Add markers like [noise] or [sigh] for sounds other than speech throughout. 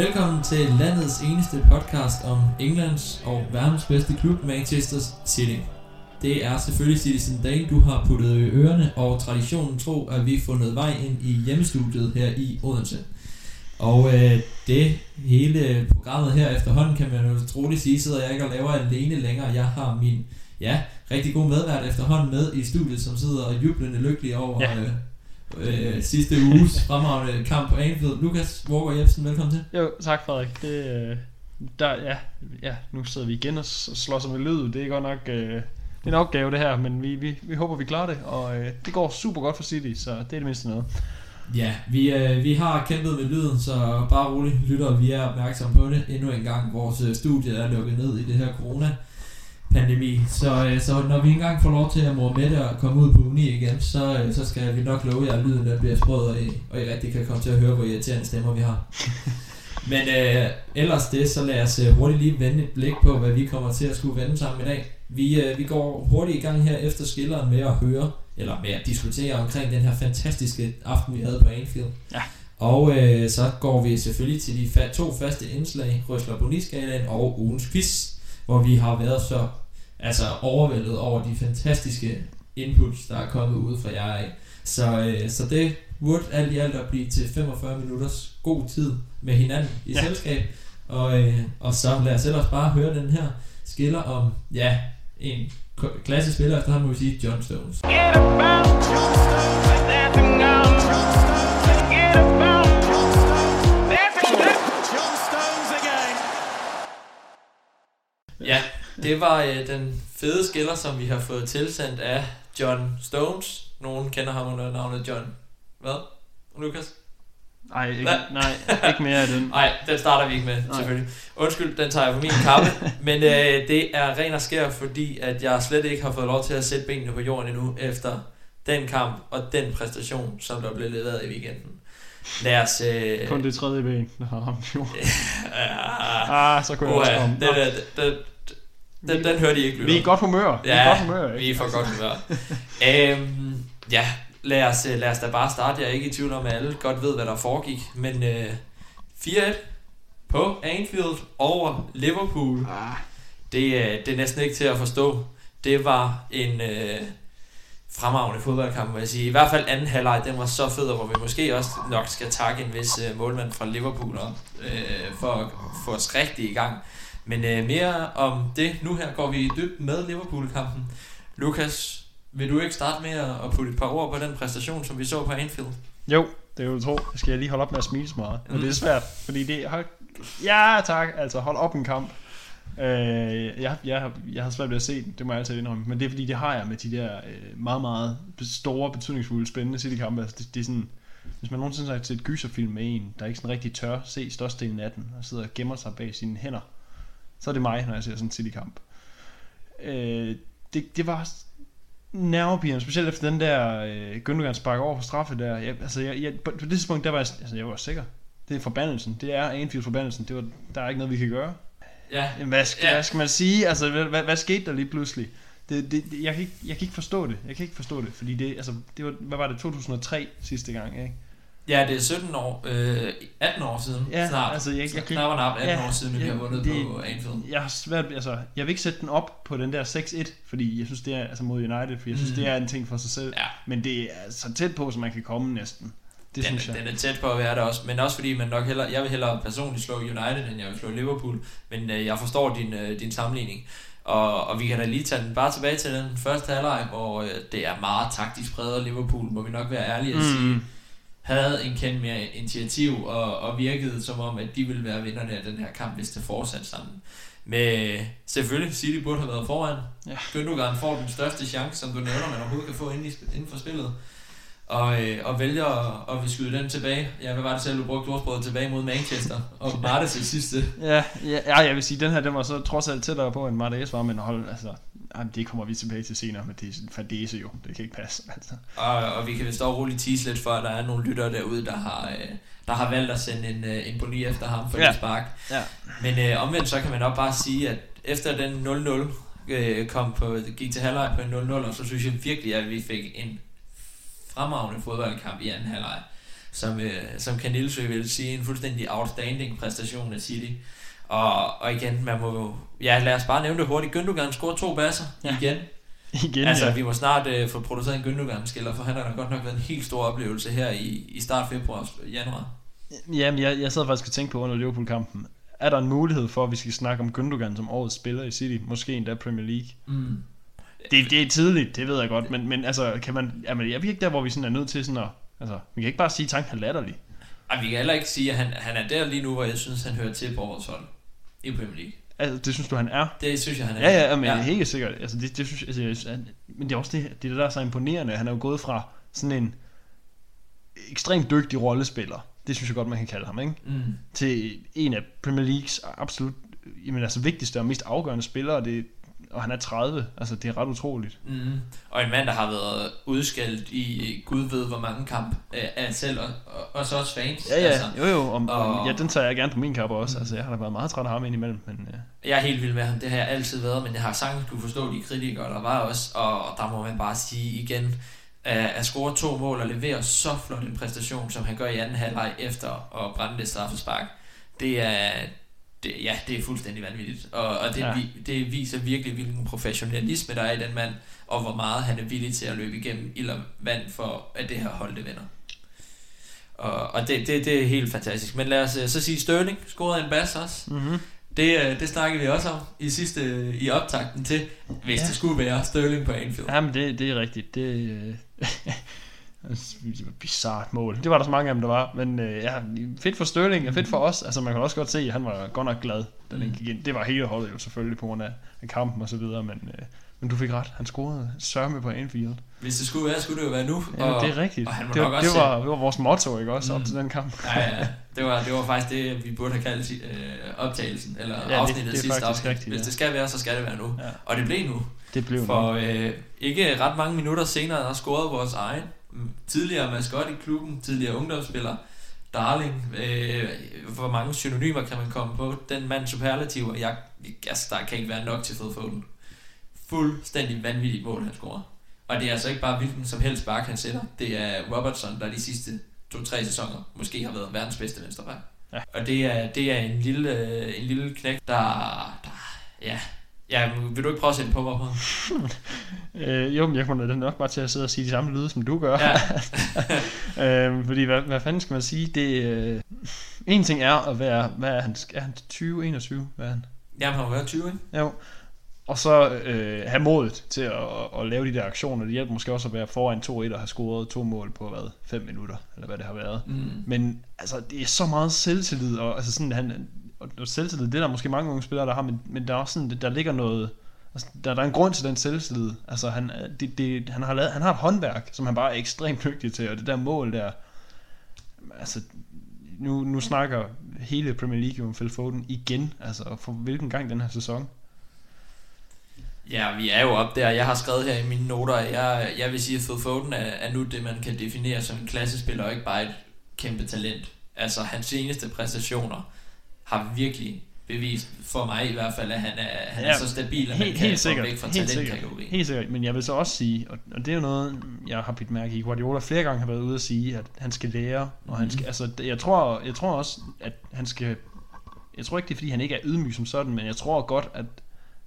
Velkommen til landets eneste podcast om Englands og verdens bedste klub, Manchester City. Det er selvfølgelig Citizen Dane, du har puttet i ørerne, og traditionen tro, at vi fundet vej ind i hjemmestudiet her i Odense. Og øh, det hele programmet her efterhånden, kan man jo troligt sige, sidder jeg ikke og laver alene længere. Jeg har min ja, rigtig god medvært efterhånden med i studiet, som sidder og jublende lykkelig over ja. øh, øh, sidste uges fremragende kamp på Anfield. Lukas Walker Jebsen, velkommen til. Jo, tak Frederik. Det, øh, der, ja, ja, nu sidder vi igen og slår sig med lyd. Det er godt nok øh, det er en opgave det her, men vi, vi, vi håber vi klarer det, og øh, det går super godt for City, så det er det mindste noget. Ja, vi, øh, vi har kæmpet med lyden, så bare roligt lytter, vi er opmærksomme på det. Endnu en gang, vores øh, studie er lukket ned i det her corona pandemi. Så, øh, så når vi engang får lov til at mor med og komme ud på uni igen, så, øh, så skal vi nok love jer, at lyden der bliver sprød, og I, og I rigtig kan komme til at høre, hvor irriterende stemmer vi har. [laughs] Men øh, ellers det, så lad os øh, hurtigt lige vende et blik på, hvad vi kommer til at skulle vende sammen i dag. Vi, øh, vi går hurtigt i gang her efter skilleren med at høre, eller med at diskutere omkring den her fantastiske aften, vi havde på Anfield. Ja. Og øh, så går vi selvfølgelig til de fa- to faste indslag, Røsler Boniskalaen og ugens quiz, hvor vi har været så altså overvældet over de fantastiske inputs, der er kommet ud fra jer af. Så, øh, så det burde alt i alt at blive til 45 minutters god tid med hinanden i ja. selskab. Og, øh, og så lad os ellers bare høre den her skiller om, ja, en klassisk spiller efter ham må vi sige John Stones. Get about John Stones, on. Det var øh, den fede skiller, som vi har fået tilsendt af John Stones. Nogen kender ham under navnet John. Hvad? Lukas? Nej, ikke, nej, ikke mere af den. [laughs] Nej, den starter vi ikke med, nej. selvfølgelig. Undskyld, den tager jeg på min kappe. [laughs] men øh, det er ren og skær, fordi at jeg slet ikke har fået lov til at sætte benene på jorden endnu, efter den kamp og den præstation, som der blev leveret i weekenden. Lad os... Øh... Kun det tredje ben, der har ramt jorden. [laughs] ah, så kunne jeg også komme. Det, det, det, den, den hørte I ikke, lytter. Vi er i godt humør. Ja, vi er, godt humør, ikke? vi er for godt humør. øhm, ja, lad os, øh, lad os da bare starte. Jeg er ikke i tvivl om, at alle godt ved, hvad der foregik. Men øh, 4-1 på Anfield over Liverpool. Ah. Det, øh, det er næsten ikke til at forstå. Det var en øh, fremragende fodboldkamp, vil jeg sige. I hvert fald anden halvleg, den var så fed, hvor vi måske også nok skal takke en vis øh, målmand fra Liverpool op, øh, for at få os rigtig i gang. Men øh, mere om det. Nu her går vi i dyb med Liverpool-kampen. Lukas, vil du ikke starte med at putte et par ord på den præstation, som vi så på Anfield? Jo, det er jo tro. Skal jeg lige holde op med at smile så meget. Men mm. det er svært, fordi det hold, Ja, tak. Altså, hold op en kamp. Øh, jeg, jeg, jeg har svært ved at se den, det må jeg altid indrømme. Men det er fordi, det har jeg med de der øh, meget, meget store, betydningsfulde, spændende City-kampe. Altså, det, det er sådan, hvis man nogensinde har set et gyserfilm med en, der ikke sådan rigtig tør se størstedelen af den, og sidder og gemmer sig bag sine hænder, så er det mig, når jeg ser sådan en City-kamp. Øh, det, det var nervepirrende, specielt efter den der øh, Gündogan spark over for straffe der. Jeg, altså, jeg, jeg, på det tidspunkt, der var jeg, altså, jeg var sikker. Det er forbandelsen. Det er Anfield forbandelsen. Det var, der er ikke noget, vi kan gøre. Ja. Hvad skal, ja. hvad skal man sige? Altså, hvad, hvad, hvad skete der lige pludselig? Det, det, jeg, kan ikke, jeg kan ikke forstå det. Jeg kan ikke forstå det, fordi det, altså, det var, hvad var det, 2003 sidste gang, ikke? Ja, det er 17 år, øh, 18 år siden ja, snart. Altså, jeg, jeg, knap og 18 ja, år siden, vi ja, har vundet det, på Anfield. Jeg har svært, altså, jeg vil ikke sætte den op på den der 6-1, fordi jeg synes, det er, altså mod United, for jeg synes, mm. det er en ting for sig selv. Ja. Men det er så tæt på, som man kan komme næsten. Det den, synes jeg. Den er tæt på at være der også, men også fordi man nok hellere, jeg vil hellere personligt slå United, end jeg vil slå Liverpool, men øh, jeg forstår din, øh, din sammenligning. Og, og vi kan da lige tage den bare tilbage til den første halvleg, hvor øh, det er meget taktisk præget Liverpool, må vi nok være ærlige at mm. sige havde en kendt mere initiativ og, og virkede som om, at de ville være vinderne af den her kamp, hvis det fortsatte sammen. Men selvfølgelig, City burde have været foran. Ja. Gündogan får den største chance, som du nævner, man overhovedet kan få inden, i, inden for spillet. Og, øh, og vælger at, at vi skyde den tilbage. Ja, hvad var det selv, du brugte ordsproget tilbage mod Manchester? Og var det til sidste? Ja, ja, jeg vil sige, den her, den var så trods alt tættere på, end Martes var, men hold, altså, Jamen, det kommer vi tilbage til senere, men det er sådan fadese jo. Det kan ikke passe. Altså. Og, og vi kan vist også roligt tease lidt for, at der er nogle lyttere derude, der har, øh, der har valgt at sende en, øh, en boni efter ham for ja. det spark. Ja. Men øh, omvendt så kan man også bare sige, at efter den 0-0 øh, kom på, gik til halvleg på en 0-0, og så synes jeg virkelig, at vi fik en fremragende fodboldkamp i anden halvleg. som, øh, som Kanilsø vil sige, en fuldstændig outstanding præstation af City. Og, og igen, man må jo... Ja, lad os bare nævne det hurtigt. Gündogan scorer to basser Ja. igen. [laughs] Igen, altså, ja. vi må snart øh, få produceret en Gündogan-skiller, for han har da godt nok været en helt stor oplevelse her i, i start februar januar. Jamen, jeg, jeg sad faktisk og tænkte på under Liverpool-kampen. Er der en mulighed for, at vi skal snakke om Gündogan som årets spiller i City? Måske endda Premier League. Mm. Det, det er tidligt, det ved jeg godt, men, men altså, kan man, jamen, jeg er ikke der, hvor vi sådan er nødt til sådan at, altså, vi kan ikke bare sige, at tanken er latterlig. Ej, vi kan heller ikke sige, at han, han er der lige nu, hvor jeg synes, han hører til på årets hold i Premier League. Altså, det synes du, han er? Det synes jeg, han er. Ja, ja, men ja. helt sikkert. Altså, det, det synes, altså, han- men det er også det, det, der er så imponerende. Han er jo gået fra sådan en ekstremt dygtig rollespiller, det synes jeg godt, man kan kalde ham, ikke? Mm. til en af Premier Leagues absolut jamen, altså, vigtigste og mest afgørende spillere, det, og han er 30, altså det er ret utroligt. Mm. Og en mand, der har været udskældt i Gud ved hvor mange kamp øh, af selv, og, og, og så også fans. Ja, ja, Altså, jo jo, om, og- om, ja, den tager jeg gerne på min kappe også, Mm. altså jeg har da været meget træt af ham indimellem, men øh, jeg er helt vild med ham, det har jeg altid været, men jeg har sagtens kunne forstå de kritikere, der var også, og, der må man bare sige igen, at, at score to mål og levere så flot en præstation, som han gør i anden halvleg efter at brænde det straffespark, det er, det, ja, det er fuldstændig vanvittigt. Og, og det, Ja. ja. det viser virkelig, hvilken professionalisme der er i den mand, og hvor meget han er villig til at løbe igennem ild og vand for, at det her hold det vinder. Og, og det, det, det er helt fantastisk. Men lad os øh, så sige, Sterling scorede en bas også. mm-hmm. Det, øh, det snakkede vi også om i sidste i optakten til, hvis Ja. det skulle være Sterling på Anfield. Ja. ja, men det, det er rigtigt, det, [laughs] det var et bizarrt mål. Det var der så mange af dem, der var, men øh, ja, fedt for Sterling og fedt for os, altså man kan også godt se, at han var godt nok glad, da den Mm. gik ind. Det var hele holdet jo selvfølgelig på grund af, af kampen og så videre, men, øh, men du fik ret, han scorede sørme på Anfield. Hvis det skulle være, skulle det jo være nu. Ja, det er rigtigt. og han det, nok var, også det, var, det var vores motto, ikke også, op Mm. til den kamp. Ja, ja, det var, det var faktisk det, vi burde have kaldt øh, optagelsen, eller Ja, det- afsnittet det er sidste afsnit. rigtigt, Hvis ja. det skal være, så skal det være nu. Ja. Og det blev nu. Det blev For nok. øh, ikke ret mange minutter senere, der scorede vores egen tidligere maskot i klubben, tidligere ungdomsspiller, Darling. Øh, hvor mange synonymer kan man komme på? Den mand superlativ, og jeg, altså, der kan ikke være nok til Phil Foden. Fuldstændig vanvittigt mål, han scorer. Og det er altså ikke bare hvilken som helst spark, han sætter. Det er Robertson, der de sidste to-tre sæsoner måske har været verdens bedste venstreback. Ja. Og det er, det er en lille, øh, en lille knæk, der, der ja, Ja, vil du ikke prøve at sætte på mig [laughs] på? Øh, jo, men jeg kommer da nok bare til at sidde og sige de samme lyde, som du gør. Ja. [laughs] øh, fordi, hvad, hvad fanden skal man sige? Det, øh, en ting er at være, hvad er han, er han 20, 21? Hvad er han? Jamen, han var været 20, ikke? Jo. Og så øh, have modet til at, at, at, lave de der aktioner. Det hjælper måske også at være foran 2-1 og have scoret to mål på, hvad, 5 minutter, eller hvad det har været. Mm. Men altså, det er så meget selvtillid, og altså sådan, han, og selvtillid, det er der måske mange unge spillere, der har, men, men der er også sådan, der ligger noget, altså, der, der er en grund til den selvtillid. Altså, han, det, det, han, har lavet, han har et håndværk, som han bare er ekstremt dygtig til, og det der mål der, altså, nu, nu snakker hele Premier League om Phil Foden igen, altså, for hvilken gang den her sæson. Ja, vi er jo op der. Jeg har skrevet her i mine noter, at jeg, jeg vil sige, at Phil Foden er, er nu det, man kan definere som en klassespiller, og ikke bare et kæmpe talent. Altså, hans seneste præstationer har virkelig bevist, for mig i hvert fald, at han er, han Ja, er så stabil, at man Helt, kan helt sikkert, væk fra helt sikkert, helt sikkert, men jeg vil så også sige, og, og det er jo noget, jeg har bidt mærke i, Guardiola flere gange har været ude at sige, at han skal lære, og han Mhm. skal, altså, jeg tror, jeg tror også, at han skal, jeg tror ikke det er fordi han ikke er ydmyg som sådan, men jeg tror godt, at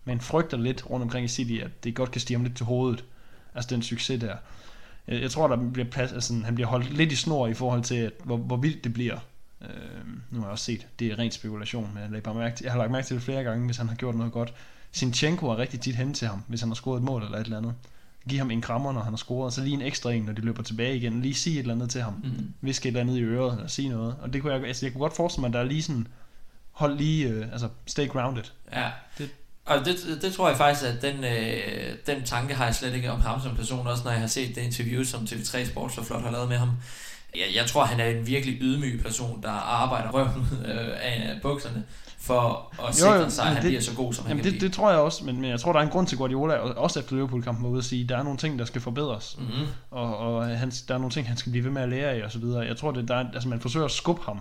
man frygter lidt rundt omkring i City, at det godt kan stige ham lidt til hovedet, altså den succes der. Jeg, jeg tror, der bliver plads, altså, han bliver holdt lidt i snor i forhold til, at, hvor, hvor vildt det bliver. Øh, nu har jeg også set, det er ren spekulation, men jeg, lagde bare mærke til, jeg har lagt mærke til det flere gange, hvis han har gjort noget godt. Sinchenko er rigtig tit hen til ham, hvis han har scoret et mål eller et eller andet. Giv ham en krammer, når han har scoret, og så lige en ekstra en, når de løber tilbage igen. Lige sige et eller andet til ham. Mm. Viske et eller andet i øret, eller sige noget. Og det kunne jeg, altså jeg kunne godt forestille mig, at der er lige sådan, hold lige, øh, altså stay grounded. Ja. Det- Og det, det tror jeg faktisk, at den, øh, den tanke har jeg slet ikke om ham som person, også når jeg har set det interview, som TV3 Sport så flot har lavet med ham. Jeg, jeg tror, han er en virkelig ydmyg person, der arbejder røven ud øh, af bukserne for at sikre jo, sig, at men han det- bliver så god, som han kan det, det tror jeg også, men, men jeg tror, der er en grund til Guardiola, og også efter Liverpool-kampen ude at sige, at der er nogle ting, der skal forbedres. blive. Mm-hmm. Og, og han, der er nogle ting, han skal blive ved med at lære af, og så videre. Jeg tror, det, der er, altså man forsøger at skubbe ham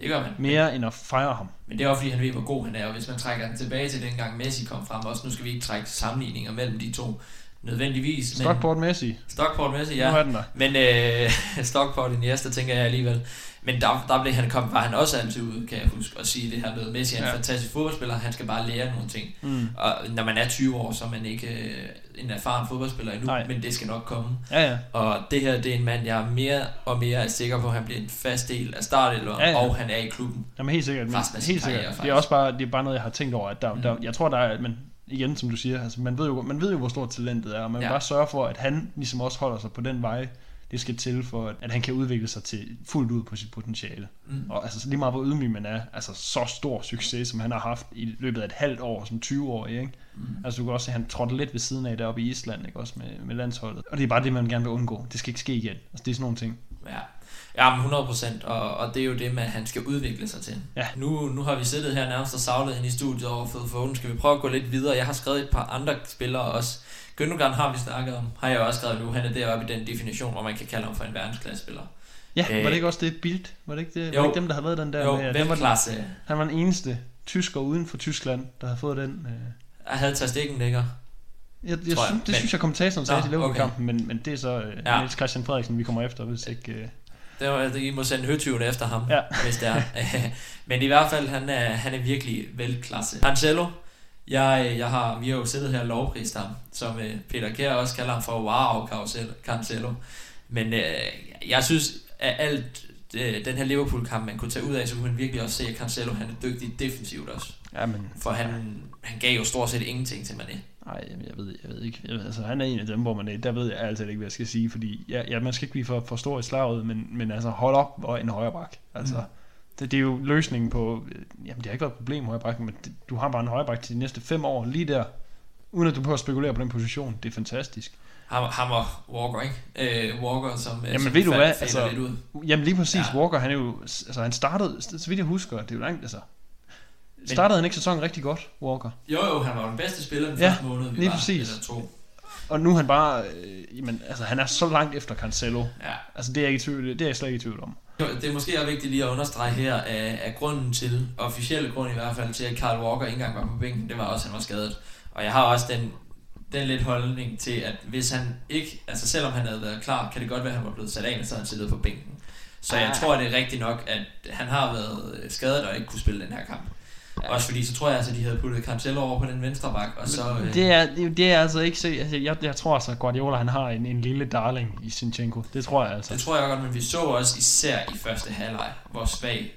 Det gør man. mere, end at fejre ham. Men det er også fordi, han ved, hvor god han er, og hvis man trækker den tilbage til dengang Messi kom frem, også nu skal vi ikke trække sammenligninger mellem de to, nødvendigvis. Stockport Messi. Stockport Messi, Nu er ja. den der. Men øh, [laughs] Stockport Iniesta, tænker jeg alligevel. Men der, der blev han kom, var han også altid ude, kan jeg huske, at sige det her med, Messi er en Ja. ja. fantastisk fodboldspiller, han skal bare lære nogle ting. Mm. Og når man er 20 år, så er man ikke øh, en erfaren fodboldspiller endnu, Nej. Men det skal nok komme. Ja, ja. Og det her, det er en mand, jeg er mere og mere er sikker på, at han bliver en fast del af startelveren, Ja, ja, ja. ja. og han er i klubben. Jamen helt sikkert. Men, helt sikkert. karriere, det er også bare, det er bare noget, jeg har tænkt over, at der, Mm. der, jeg tror, der er, men igen, som du siger, altså, man, ved jo, man ved jo, hvor stort talentet er, og man ja. Bare sørge for, at han ligesom også holder sig på den vej, det skal til for, at, han kan udvikle sig til fuldt ud på sit potentiale. Mm. Og altså lige meget hvor ydmyg man er, altså så stor succes, som han har haft i løbet af et halvt år som 20-årig, ikke? Mm. Altså du kan også se, at han trådte lidt ved siden af deroppe i Island, ikke? Også med, med landsholdet. Og det er bare det, man gerne vil undgå. Det skal ikke ske igen. Altså det er sådan nogle ting. Ja, ja men 100%, og, og det er jo det at han skal udvikle sig til. Ja. Nu, nu har vi siddet her nærmest og savlet hende i studiet over Fed Foden. Skal vi prøve at gå lidt videre? Jeg har skrevet et par andre spillere også. Gündogan har vi snakket om, har jeg også skrevet nu. Han er deroppe i den definition, hvor man kan kalde ham for en verdensklassespiller. Ja, Øh, var det ikke også det Bild? Var det ikke, det? jo. var det ikke dem, der havde lavet den der? Jo, med, han, var den, klasse? han var den eneste tysker uden for Tyskland, der havde fået den. Øh. Jeg havde taget stikken ligger. Jeg, jeg, jeg, synes, det men- synes jeg kommentatoren sagde Nå, til Liverpool-kampen, men, men det er så øh. Ja. Niels Christian Frederiksen, vi kommer efter, hvis ikke... Øh. Det var, I må sende høtyven efter ham, Ja. hvis det er. [laughs] Men i hvert fald, han er, han er virkelig velklasse. Cancelo, jeg, jeg har, vi har jo siddet her og lovprist ham, som øh, Peter Kjær også kalder ham for wow, Cancelo- Cancelo. Men øh, jeg synes, at alt øh, den her Liverpool-kamp, man kunne tage ud af, så kunne man virkelig også se, at Cancelo han er dygtig defensivt også. Ja, men... For han, han gav jo stort set ingenting til Mané. Nej, jeg ved, jeg ved ikke. Jeg ved, altså, han er en af dem, hvor man er, der ved jeg altid ikke, hvad jeg skal sige, fordi ja, ja, man skal ikke blive for, for stor i slaget, men, men altså hold op og en højre bak. Altså, Mm. det, det, er jo løsningen på, øh, jamen det har ikke været et problem højre bak, men det, du har bare en højre bak til de næste fem år, lige der, uden at du behøver at spekulere på den position. Det er fantastisk. Ham, ham og Walker, ikke? Øh, Walker, som, øh, Jamen, som ved du hvad, altså- lidt ud. Jamen lige præcis. Ja. Walker, han er jo, altså han startede, så vidt jeg husker, det er jo langt, altså, startede han ikke sæsonen rigtig godt, Walker? Jo, jo, han var den bedste spiller den Ja, første måned, vi lige var, præcis. eller to. Og nu er han bare, øh, jamen, altså han er så langt efter Cancelo. Ja. Altså det er, jeg ikke i tvivl, det er jeg slet ikke i tvivl om. Det er måske også vigtigt lige at understrege her, at, at grunden til, officielle grund i hvert fald, til at Carl Walker ikke engang var på bænken, det var også, at han var skadet. Og jeg har også den, den lidt holdning til, at hvis han ikke, altså selvom han havde været klar, kan det godt være, at han var blevet sat af, og så havde han siddet på bænken. Så jeg Ah. tror, det er rigtigt nok, at han har været skadet og ikke kunne spille den her kamp. Ja. Også fordi, så tror jeg altså, de havde puttet Cancelo over på den venstre bak, og så... øh, Det er, det, er altså ikke så, altså, jeg, jeg tror altså, Guardiola han har en, en lille darling i Sinchenko. Det tror jeg altså. Det tror jeg godt, men vi så også især i første halvleg, hvor svag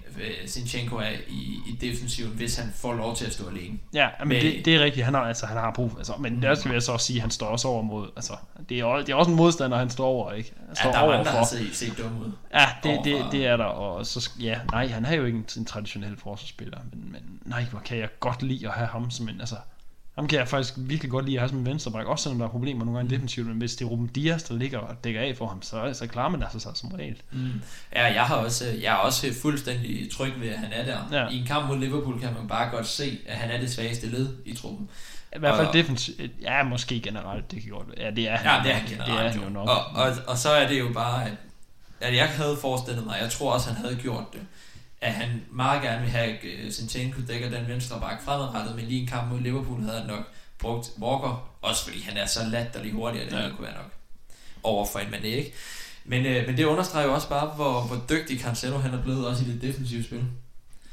Sinchenko er i, i defensiven, hvis han får lov til at stå alene. Ja, men med- det, det, er rigtigt. Han har, altså, han har brug altså, Men der skal jeg så også sige, at han står også over mod... Altså, det, er, også- det er også en modstander, han står over, ikke? Han Ja, står der er over der har set, set dumme ud. Ja, det, det, overfor- det er der. Og så, ja, nej, han er jo ikke en, en traditionel forsvarsspiller. Men, men nej, hvor kan jeg godt lide at have ham som en... Altså, ham kan jeg faktisk virkelig godt lide at have som en venstreback, også selvom der er problemer nogle gange Mm. defensivt, men hvis det er Ruben Dias, der ligger og dækker af for ham, så, så klarer man altså sig som regel. Mm. Ja, jeg, har også, jeg er også fuldstændig tryg ved, at han er der. Ja. I en kamp mod Liverpool kan man bare godt se, at han er det svageste led i truppen. I hvert fald Og- defensivt, ja, måske generelt, det kan godt. Ja, det er han. Ja, det er han Det er generelt han jo. jo nok. Og, og, og så er det jo bare, at, at jeg havde forestillet mig, jeg tror også, han havde gjort det, at han meget gerne vil have Sinchenko dækker den venstre bak fremadrettet, men lige en kamp mod Liverpool havde han nok brugt Walker, også fordi han er så latterlig hurtig, at det Ja. kunne være nok over for en Mané, ikke? Men, øh, men det understreger jo også bare, hvor, hvor dygtig Cancelo han er blevet også i det defensive spil.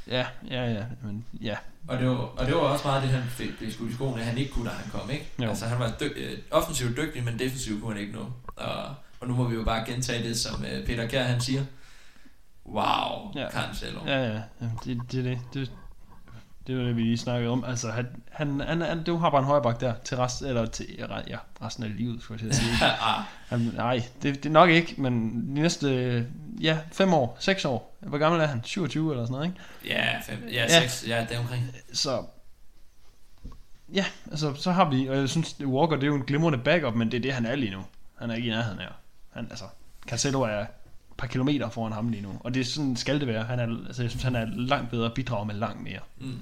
Ja, ja, ja, men ja. Og det, var, og det var også meget det, han fik blev skudt i skoene, han ikke kunne, da han kom, ikke? Jo. Altså, han var dy- øh, offensivt dygtig, men defensivt kunne han ikke nå. Og, og nu må vi jo bare gentage det, som øh, Peter Kjær, han siger. Wow, Ja. Cancelo. Ja, ja, ja, det, det, det, det, det var det, vi lige snakkede om. Altså, han, han, han, han du har bare en højrebak der til rest, eller til, ja, resten af livet, skulle jeg sige. [laughs] Han, nej, det, det er nok ikke, men de næste, ja, fem år, seks år. Hvor gammel er han? 27 eller sådan noget, ikke? ja, fem, ja, Ja. seks, ja, det er omkring. Så, ja, altså, så har vi, og jeg synes, Walker, det er jo en glimrende backup, men det er det, han er lige nu. Han er ikke i nærheden af. Han, altså, Cancelo er par kilometer foran ham lige nu, og det er sådan skal det være. Han er, altså, jeg synes, han er langt bedre at bidrage med langt mere. Mm.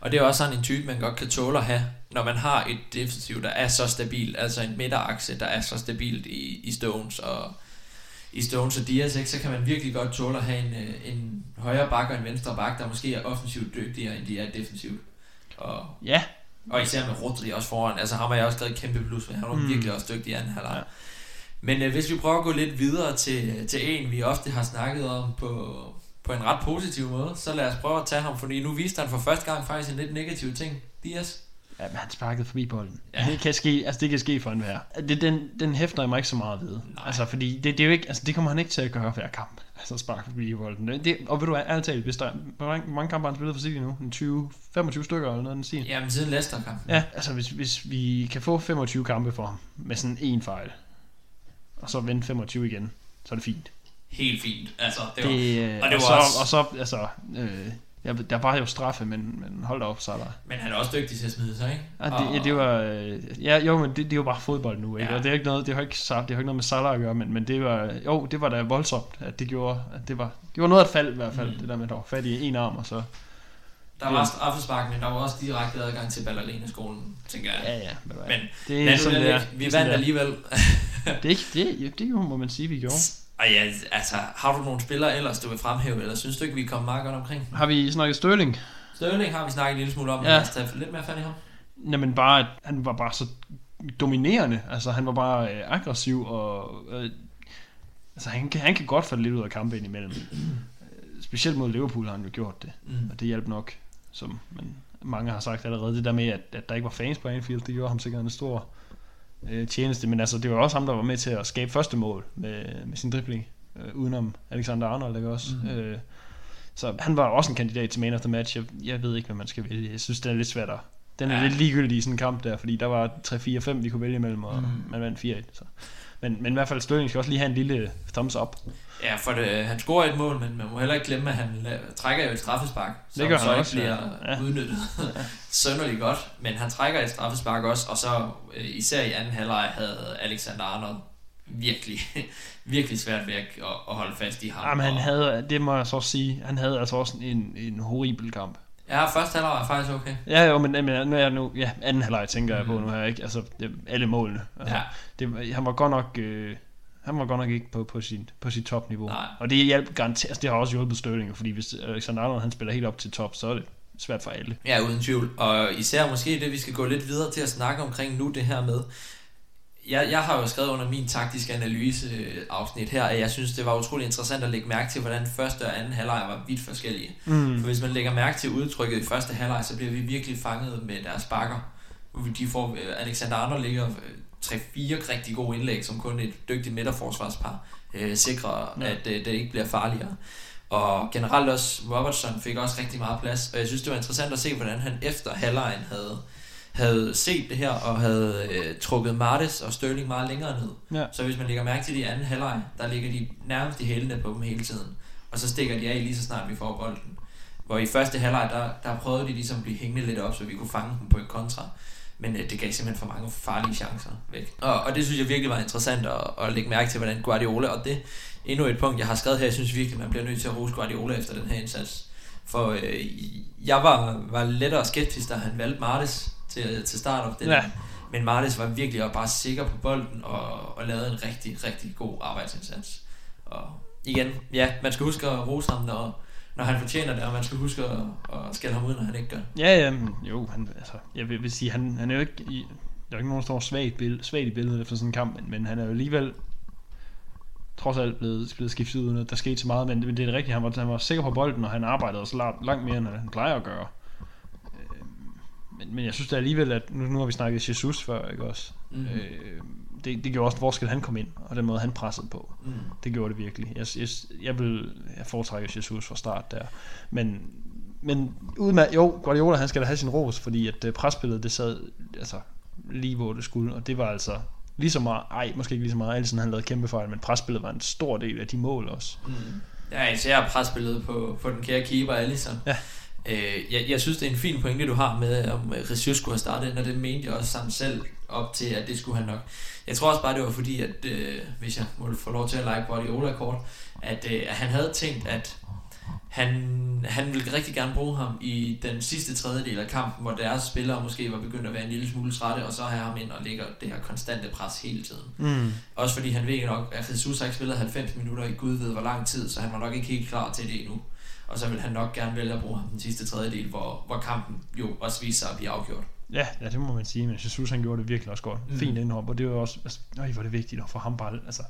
Og det er også sådan en type, man godt kan tåle at have, når man har et defensiv, der er så stabilt, altså en midterakse, der er så stabilt i, i Stones og i Stones og Diaz, ikke, så kan man virkelig godt tåle at have en, øh, en højre bak og en venstre bak, der måske er offensivt dygtigere, end de er defensivt. Og Ja, Og især med Rodri også foran. Altså ham har jeg også skrevet kæmpe plus med. Han var mm. Mm. virkelig også dygtig i anden halvleg. Ja. Men øh, hvis vi prøver at gå lidt videre til, til en, vi ofte har snakket om på, på en ret positiv måde, så lad os prøve at tage ham, fordi nu viste han for første gang faktisk en lidt negativ ting. Dias? Ja, men han sparkede forbi bolden. Ja. Det kan ske, altså det kan ske for en hver. Det, den, den hæfter jeg mig ikke så meget ved. Nej. Altså, fordi det, det, er jo ikke, altså det kommer han ikke til at gøre hver kamp. [laughs] Altså sparke forbi bolden. Det, og ved du hvad, ærligt talt, hvis der, hvor mange, mange kampe har han spillet for City nu? En 20, 25 stykker eller noget, den siger. Jamen siden Leicester-kampen. Ja, altså hvis, hvis vi kan få 25 kampe for ham, med sådan en fejl, og så vende 25 igen, så er det fint. Helt fint. Altså, det var, Det, øh, og det og, var så, også- og så, altså, øh, ja, der var jo straffe, men, men hold da op, så er der. men han er også dygtig til at smide sig, ikke? Ja, det, ja, det var, øh, ja, jo, men det, det er jo bare fodbold nu, ikke? Ja. Og det er ikke noget, det har ikke, det har ikke noget med Salah at gøre, men, men det var, jo, det var da voldsomt, at det gjorde, at det var, det var noget at fald i hvert fald, mm. det der med, at der var fat i en arm, og så, Der var straffespark, men der var også direkte adgang til Ballerina-skolen, tænker jeg. ja, ja, men, Men det er sådan, det det er. Vi Det er vandt det er. alligevel. Det er det, er- det er jo, må man sige, vi gjorde. Og ja, altså, har du nogle spillere ellers, du vil fremhæve, eller synes du ikke, vi kom meget godt omkring? Har vi snakket Sterling? Sterling har vi snakket en lille smule om, men Ja. lad os tage lidt mere fat i ham. Jamen bare, at han var bare så dominerende. Altså han var bare øh, aggressiv og... Øh, altså han kan, han kan godt falde lidt ud af kampe indimellem. [clears throat] Øh, Specielt mod Liverpool har han jo gjort det. Mm. Og det hjalp nok, som man, mange har sagt allerede. Det der med, at, at der ikke var fans på Anfield, det gjorde ham sikkert en stor øh, tjeneste. Men altså, det var også ham, der var med til at skabe første mål med, med sin dribling. Øh, udenom Alexander Arnold, ikke også? Mm. Øh, så han var også en kandidat til man of the match. Jeg, jeg ved ikke, hvad man skal vælge. Jeg synes, det er lidt svært at... Den er Ja. lidt ligegyldig i sådan en kamp der, fordi der var 3-4-5, vi kunne vælge imellem, og mm. man vandt 4-1. Så. Men, men i hvert fald, Sterling skal også lige have en lille thumbs up. Ja, for det, han scorer et mål, men man må heller ikke glemme, at han trækker jo et straffespark, som gør så han ikke også, bliver ja. ja. udnyttet [laughs] sønderligt godt. Men han trækker et straffespark også, og så øh, især i anden halvleg havde Alexander Arnold virkelig, [laughs] virkelig svært ved at, at, holde fast i ham. Jamen, han havde, det må jeg så sige, han havde altså også en, en horribel kamp. Ja, første halvleg var faktisk okay. Ja, jo, men, men nu er jeg nu, ja, anden halvleg tænker jeg på Mhm. nu her, ikke? Altså, alle målene. Altså, Ja. det, han var godt nok, øh, han var godt nok ikke på, på, sit, på sit topniveau. Nej. Og det hjalp garanteret, altså, det har også hjulpet Sterling, jo, fordi hvis Alexander Arnold, han spiller helt op til top, så er det svært for alle. Ja, uden tvivl. Og især måske det, vi skal gå lidt videre til at snakke omkring nu, det her med... Jeg, jeg har jo skrevet under min taktiske analyse øh, afsnit her, at jeg synes, det var utrolig interessant at lægge mærke til, hvordan første og anden halvleg var vidt forskellige. Mm. For hvis man lægger mærke til udtrykket i første halvleg, så bliver vi virkelig fanget med deres bakker. De får, øh, Alexander Arnold ligger øh, 3-4 rigtig gode indlæg, som kun et dygtigt midterforsvarspar øh, sikrer, ja. at øh, det ikke bliver farligere. Og generelt også, Robertson fik også rigtig meget plads, og jeg synes, det var interessant at se, hvordan han efter halvlejen havde, havde set det her, og havde øh, trukket Martes og Sterling meget længere ned. Ja. Så hvis man lægger mærke til de anden halvleg, der ligger de nærmest i hælene på dem hele tiden. Og så stikker de af lige så snart vi får bolden. Hvor i første halvleg, der, der prøvede de ligesom at blive hængende lidt op, så vi kunne fange dem på en kontra. Men øh, det gav simpelthen for mange farlige chancer væk. Og, og det synes jeg virkelig var interessant at, at lægge mærke til, hvordan Guardiola, og det endnu et punkt, jeg har skrevet her, jeg synes virkelig, man bliver nødt til at rose Guardiola efter den her indsats. For øh, jeg var, var lettere skeptisk, da han valgte Martes til, til start op. Ja. Men Martes var virkelig bare sikker på bolden og, og lavede en rigtig, rigtig god arbejdsindsats. Og igen, ja, man skal huske at rose ham, når, når han fortjener det, og man skal huske at, at skælde ham ud, når han ikke gør. Ja, ja, men jo, han, altså, jeg vil, vil sige, han, han er jo ikke, i, der er jo ikke nogen, der står svagt, billede, svagt i billedet efter sådan en kamp, men, men han er jo alligevel trods alt blevet, blevet skiftet ud, at der skete så meget, men, men det er det rigtige, han var, han var sikker på bolden, og han arbejdede også langt, langt mere, end han plejer at gøre. Men, men jeg synes da alligevel, at nu, nu har vi snakket Jesus før, ikke også? Mm. Øh, det, det gjorde også, hvor skal han komme ind, og den måde, han pressede på. Mm. Det gjorde det virkelig. Jeg, jeg, jeg vil jeg foretrække Jesus fra start der. Men, men uden med, jo, Guardiola han skal da have sin ros, fordi at øh, presspillet, det sad altså, lige hvor det skulle, og det var altså lige så meget, ej, måske ikke lige så meget, Alisson han lavede kæmpe fejl, men presspillet var en stor del af de mål også. Mm. Ja, især presbilledet på, på den kære keeper, Alisson. Ja. Øh, jeg, jeg synes, det er en fin pointe, du har med, om Jesus skulle have startet, og det mente jeg også sammen selv op til, at det skulle han nok. Jeg tror også bare, det var fordi, at øh, hvis jeg må få lov til at like Guardiola kort, at, øh, at han havde tænkt, at han, han ville rigtig gerne bruge ham i den sidste tredjedel af kampen, hvor deres spillere måske var begyndt at være en lille smule trætte, og så have ham ind og lægger det her konstante pres hele tiden. Mm. Også fordi han ved nok, at Jesus har ikke spillet 90 minutter i Gud ved hvor lang tid, så han var nok ikke helt klar til det endnu. Og så vil han nok gerne vælge at bruge ham den sidste tredjedel, hvor, hvor kampen jo også viser sig at blive afgjort. Ja, ja, det må man sige, men Jesus han gjorde det virkelig også godt. Mm. Fint indhop, og det var også, altså, øj, hvor er det vigtigt at få ham bare altså,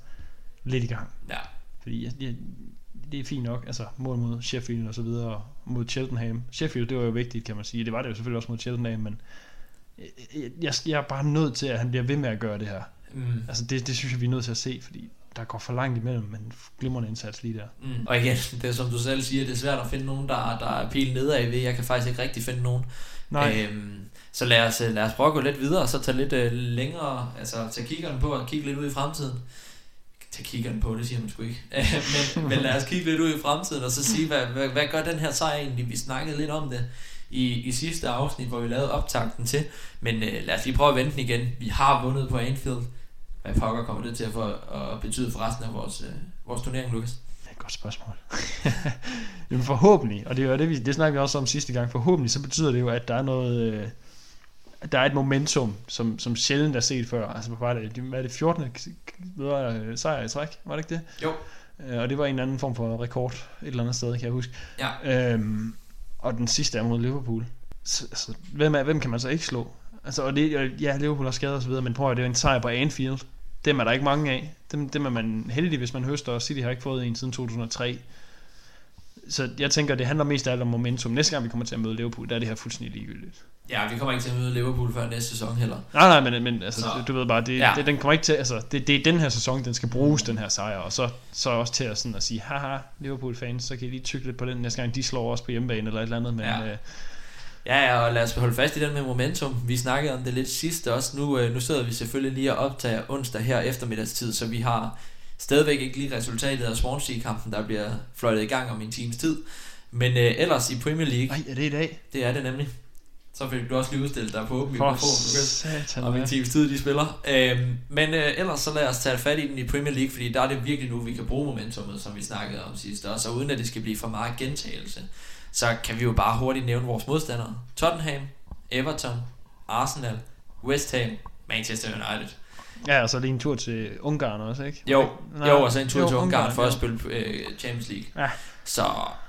lidt i gang. Ja. Fordi altså, det, det er fint nok, altså mål mod Sheffield og så videre, mod Cheltenham. Sheffield, det var jo vigtigt, kan man sige. Det var det jo selvfølgelig også mod Cheltenham, men jeg, jeg, jeg er bare nødt til, at han bliver ved med at gøre det her. Mm. Altså det, det synes jeg, vi er nødt til at se, fordi der går for langt imellem, men glimrende indsats lige der. Mm. Og igen, [laughs] det er som du selv siger, det er svært at finde nogen, der, der er pil nedad ved. Jeg kan faktisk ikke rigtig finde nogen. Nej, Øhm, så lad os, lad os prøve at gå lidt videre, og så tage lidt øh, længere, altså tage kiggeren på og kigge lidt ud i fremtiden. Tage kiggeren på, det siger man sgu ikke. [laughs] men, men lad os kigge lidt ud i fremtiden, og så sige, hvad, hvad, hvad gør den her sejr egentlig? Vi snakkede lidt om det i, i sidste afsnit, hvor vi lavede optakten til. Men øh, lad os lige prøve at vente igen. Vi har vundet på Anfield. Hvad pokker kommer det til at, for, at betyde for resten af vores, øh, vores turnering, Lukas? det er et godt spørgsmål. [laughs] Jamen forhåbentlig, og det, er jo det, vi, det snakker vi også om sidste gang, forhåbentlig så betyder det jo, at der er noget, øh, der er et momentum, som, som sjældent er set før. Altså bare det, hvad er det 14. k- k- sejr i træk, var det ikke det? Jo. Øh, Og det var en anden form for rekord et eller andet sted, kan jeg huske. Ja. Øhm, og den sidste er mod Liverpool. Så, altså, hvem, er, hvem kan man så ikke slå? Altså, og det, ja, Liverpool har skadet og så videre, men prøv at det er en sejr på Anfield. Dem er der ikke mange af. Dem, dem er man heldig, hvis man høster, og City har ikke fået en siden 2003. Så jeg tænker, det handler mest af alt om momentum. Næste gang vi kommer til at møde Liverpool, der er det her fuldstændig ligegyldigt. Ja, vi kommer ikke til at møde Liverpool før næste sæson heller. Nej, nej, men, men altså, Så- du ved bare, det, Ja. det, den kommer ikke til, altså, det, det er den her sæson, den skal bruges, den her sejr, og så, så også til at, sådan at sige, haha, Liverpool-fans, så kan I lige tykke lidt på den næste gang, de slår os på hjemmebane eller et eller andet, men ja. øh, Ja, ja, og lad os holde fast i den med momentum. Vi snakkede om det lidt sidste også. Nu, øh, nu sidder vi selvfølgelig lige og optager onsdag her eftermiddagstid, så vi har stadigvæk ikke lige resultatet af Swansea-kampen, der bliver fløjtet i gang om en times tid. Men øh, ellers i Premier League, nej, er det i dag? det er det nemlig. Så fik du også lige udstillet dig på åben For mikrofon. Lukas. satan, om en times tid, de spiller. Øhm, men øh, ellers så lad os tage fat i den i Premier League, fordi der er det virkelig nu, vi kan bruge momentummet, som vi snakkede om sidst også, og uden at det skal blive for meget gentagelse, så kan vi jo bare hurtigt nævne vores modstandere. Tottenham, Everton, Arsenal, West Ham, Manchester United. Ja, og så lige en tur til Ungarn også, ikke? Jo, Nej, jo og så en tur jo, til Ungarn for at ja. spille øh, Champions League. Ja. Så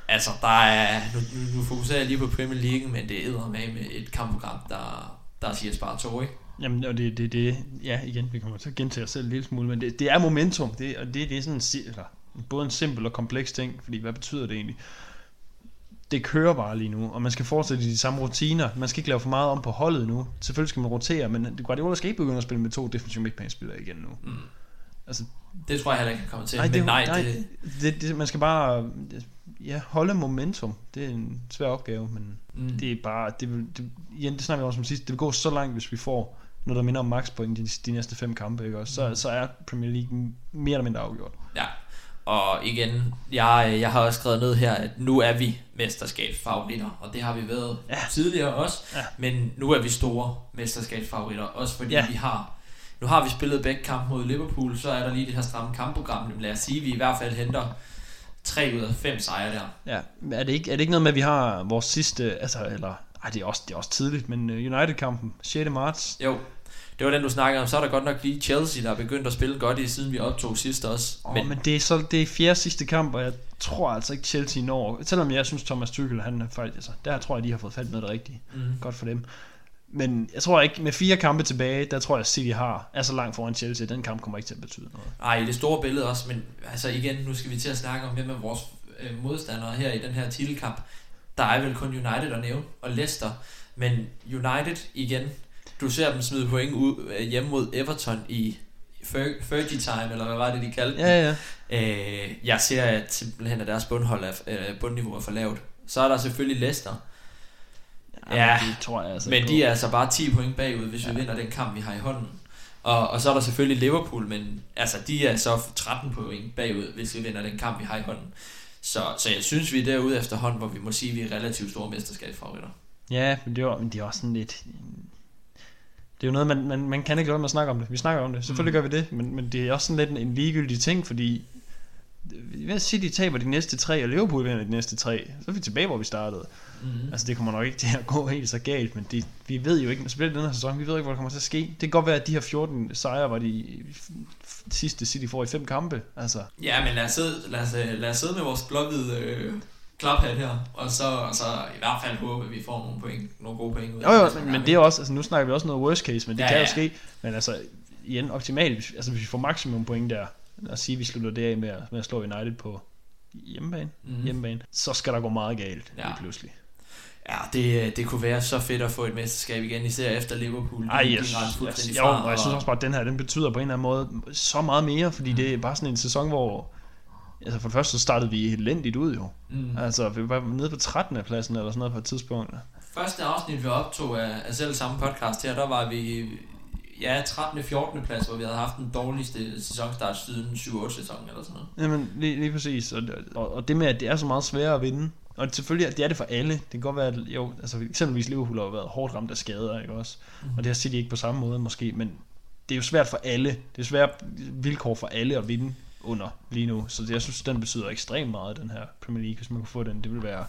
altså, der er, nu, nu, nu fokuserer jeg lige på Premier League, men det er med med et kampprogram, der, der siger bare to, ikke? Jamen, og det, det, det, ja, igen, vi kommer til at gentage os selv en lille smule, men det, det er momentum, det, og det, det er sådan eller, både en simpel og kompleks ting, fordi hvad betyder det egentlig? Det kører bare lige nu, og man skal fortsætte i de samme rutiner. Man skal ikke lave for meget om på holdet nu. Selvfølgelig skal man rotere, men Guardiola skal ikke begynde at spille med to defensive midtbanespillere igen nu. Mm. Altså, Det tror jeg heller ikke kan komme til, nej, men det, nej, nej det, det, det, man skal bare ja, holde momentum. Det er en svær opgave, men mm. det er bare, det, vil, det, igen, det snakker vi også om sidst, det vil gå så langt, hvis vi får noget, der minder om max point de, de næste fem kampe, ikke? også? Så, Mm. så er Premier League mere eller mindre afgjort. Ja, og igen, jeg, jeg har også skrevet ned her, at nu er vi mesterskabsfavoritter, og det har vi været ja. Tidligere også, Ja. men nu er vi store mesterskabsfavoritter, også fordi ja. Vi har, nu har vi spillet begge kampe mod Liverpool, så er der lige det her stramme kampprogram, men lad os sige, at vi i hvert fald henter 3 ud af 5 sejre der. Ja, er det, ikke, er det ikke noget med, at vi har vores sidste, altså, eller, ej, det er også, det er også tidligt, men øh, United-kampen, 6. marts, Jo, det var den, du snakkede om. Så er der godt nok lige Chelsea, der er begyndt at spille godt i, siden vi optog sidst også. Åh, men, men det er så det er fjerde sidste kamp, og jeg tror altså ikke Chelsea når, selvom jeg synes Thomas Tuchel, han er faktisk, altså, der tror jeg, de har fået fat med det rigtige. mm, Godt for dem. Men jeg tror ikke, med fire kampe tilbage, der tror jeg, City har, er så langt foran Chelsea, den kamp kommer ikke til at betyde noget. Ej, i det store billede også, men altså igen, nu skal vi til at snakke om, hvem er vores øh, modstandere her i den her titelkamp. Der er vel kun United at nævne, og Leicester. Men United igen, du ser dem smide point ud, øh, hjemme mod Everton i Fer- Fergie time, eller hvad var det, de kaldte? Ja, ja. Øh, jeg ser at simpelthen, at deres bundhold er, øh, bundniveau er for lavt. Så er der selvfølgelig Leicester, Ja, det tror jeg altså men de er altså bare 10 point bagud, hvis vi Ja. vinder den kamp, vi har i hånden. Og, og så er der selvfølgelig Liverpool, men altså, de er så 13 point bagud, hvis vi vinder den kamp, vi har i hånden. Så, så jeg synes, vi er derude efterhånden, hvor vi må sige, at vi er relativt store mesterskabsfavoritter. Ja, men det, var, men det er også sådan lidt... Det er jo noget, man, man, man kan ikke lade med at snakke om det. Vi snakker om det. Selvfølgelig Mm. gør vi det, men, men det er også sådan lidt en, en ligegyldig ting, fordi hvis City taber de næste tre, og Liverpool vinder de næste tre, så er vi tilbage, hvor vi startede. Mm. Altså, det kommer nok ikke til at gå helt så galt, men det, vi ved jo ikke, specielt i den her sæson, vi ved ikke, hvad der kommer til at ske. Det kan godt være, at de her 14 sejre var de sidste City får i fem kampe. Altså, Ja, men lad os, sidde, lad, os, øh, lad os sidde med vores blåhvide øh, klaphat her, og så, og så i hvert fald håbe, at vi får nogle, point, nogle gode point ud Jo, jo, men, det er også, altså nu snakker vi også noget worst case, men det Ja, kan ja. jo ske, men altså igen optimalt, hvis- altså hvis vi får maksimum point der, os sige, at vi slutter det af med at, med at slå United på hjemmebane, Mhm. mm. hjemmebane, så skal der gå meget galt Ja. lige pludselig. Ja, det, det kunne være så fedt at få et mesterskab igen, især efter Liverpool. Ej, fuldstændig jeg, jo, og jeg synes også bare, at den her, den betyder på en eller anden måde så meget mere, fordi Mm. det er bare sådan en sæson, hvor, altså for det første så startede vi elendigt ud jo. Mm. Altså, vi var nede på 13. pladsen eller sådan noget på et tidspunkt. Første afsnit, vi optog af, af selv samme podcast her, der var vi ja, 13. 14. plads, hvor vi havde haft den dårligste sæsonstart siden 7-8 sæson eller sådan noget. Jamen, lige, lige præcis. Og, og, og det med, at det er så meget sværere at vinde. Og selvfølgelig, det er det for alle. Det kan godt være, at jo, altså eksempelvis Liverpool har været hårdt ramt af skader, ikke også? Mhm. Og det har City ikke på samme måde måske, men det er jo svært for alle. Det er svært vilkår for alle at vinde under lige nu. Så jeg synes, den betyder ekstremt meget, den her Premier League, hvis man kunne få den. Det ville være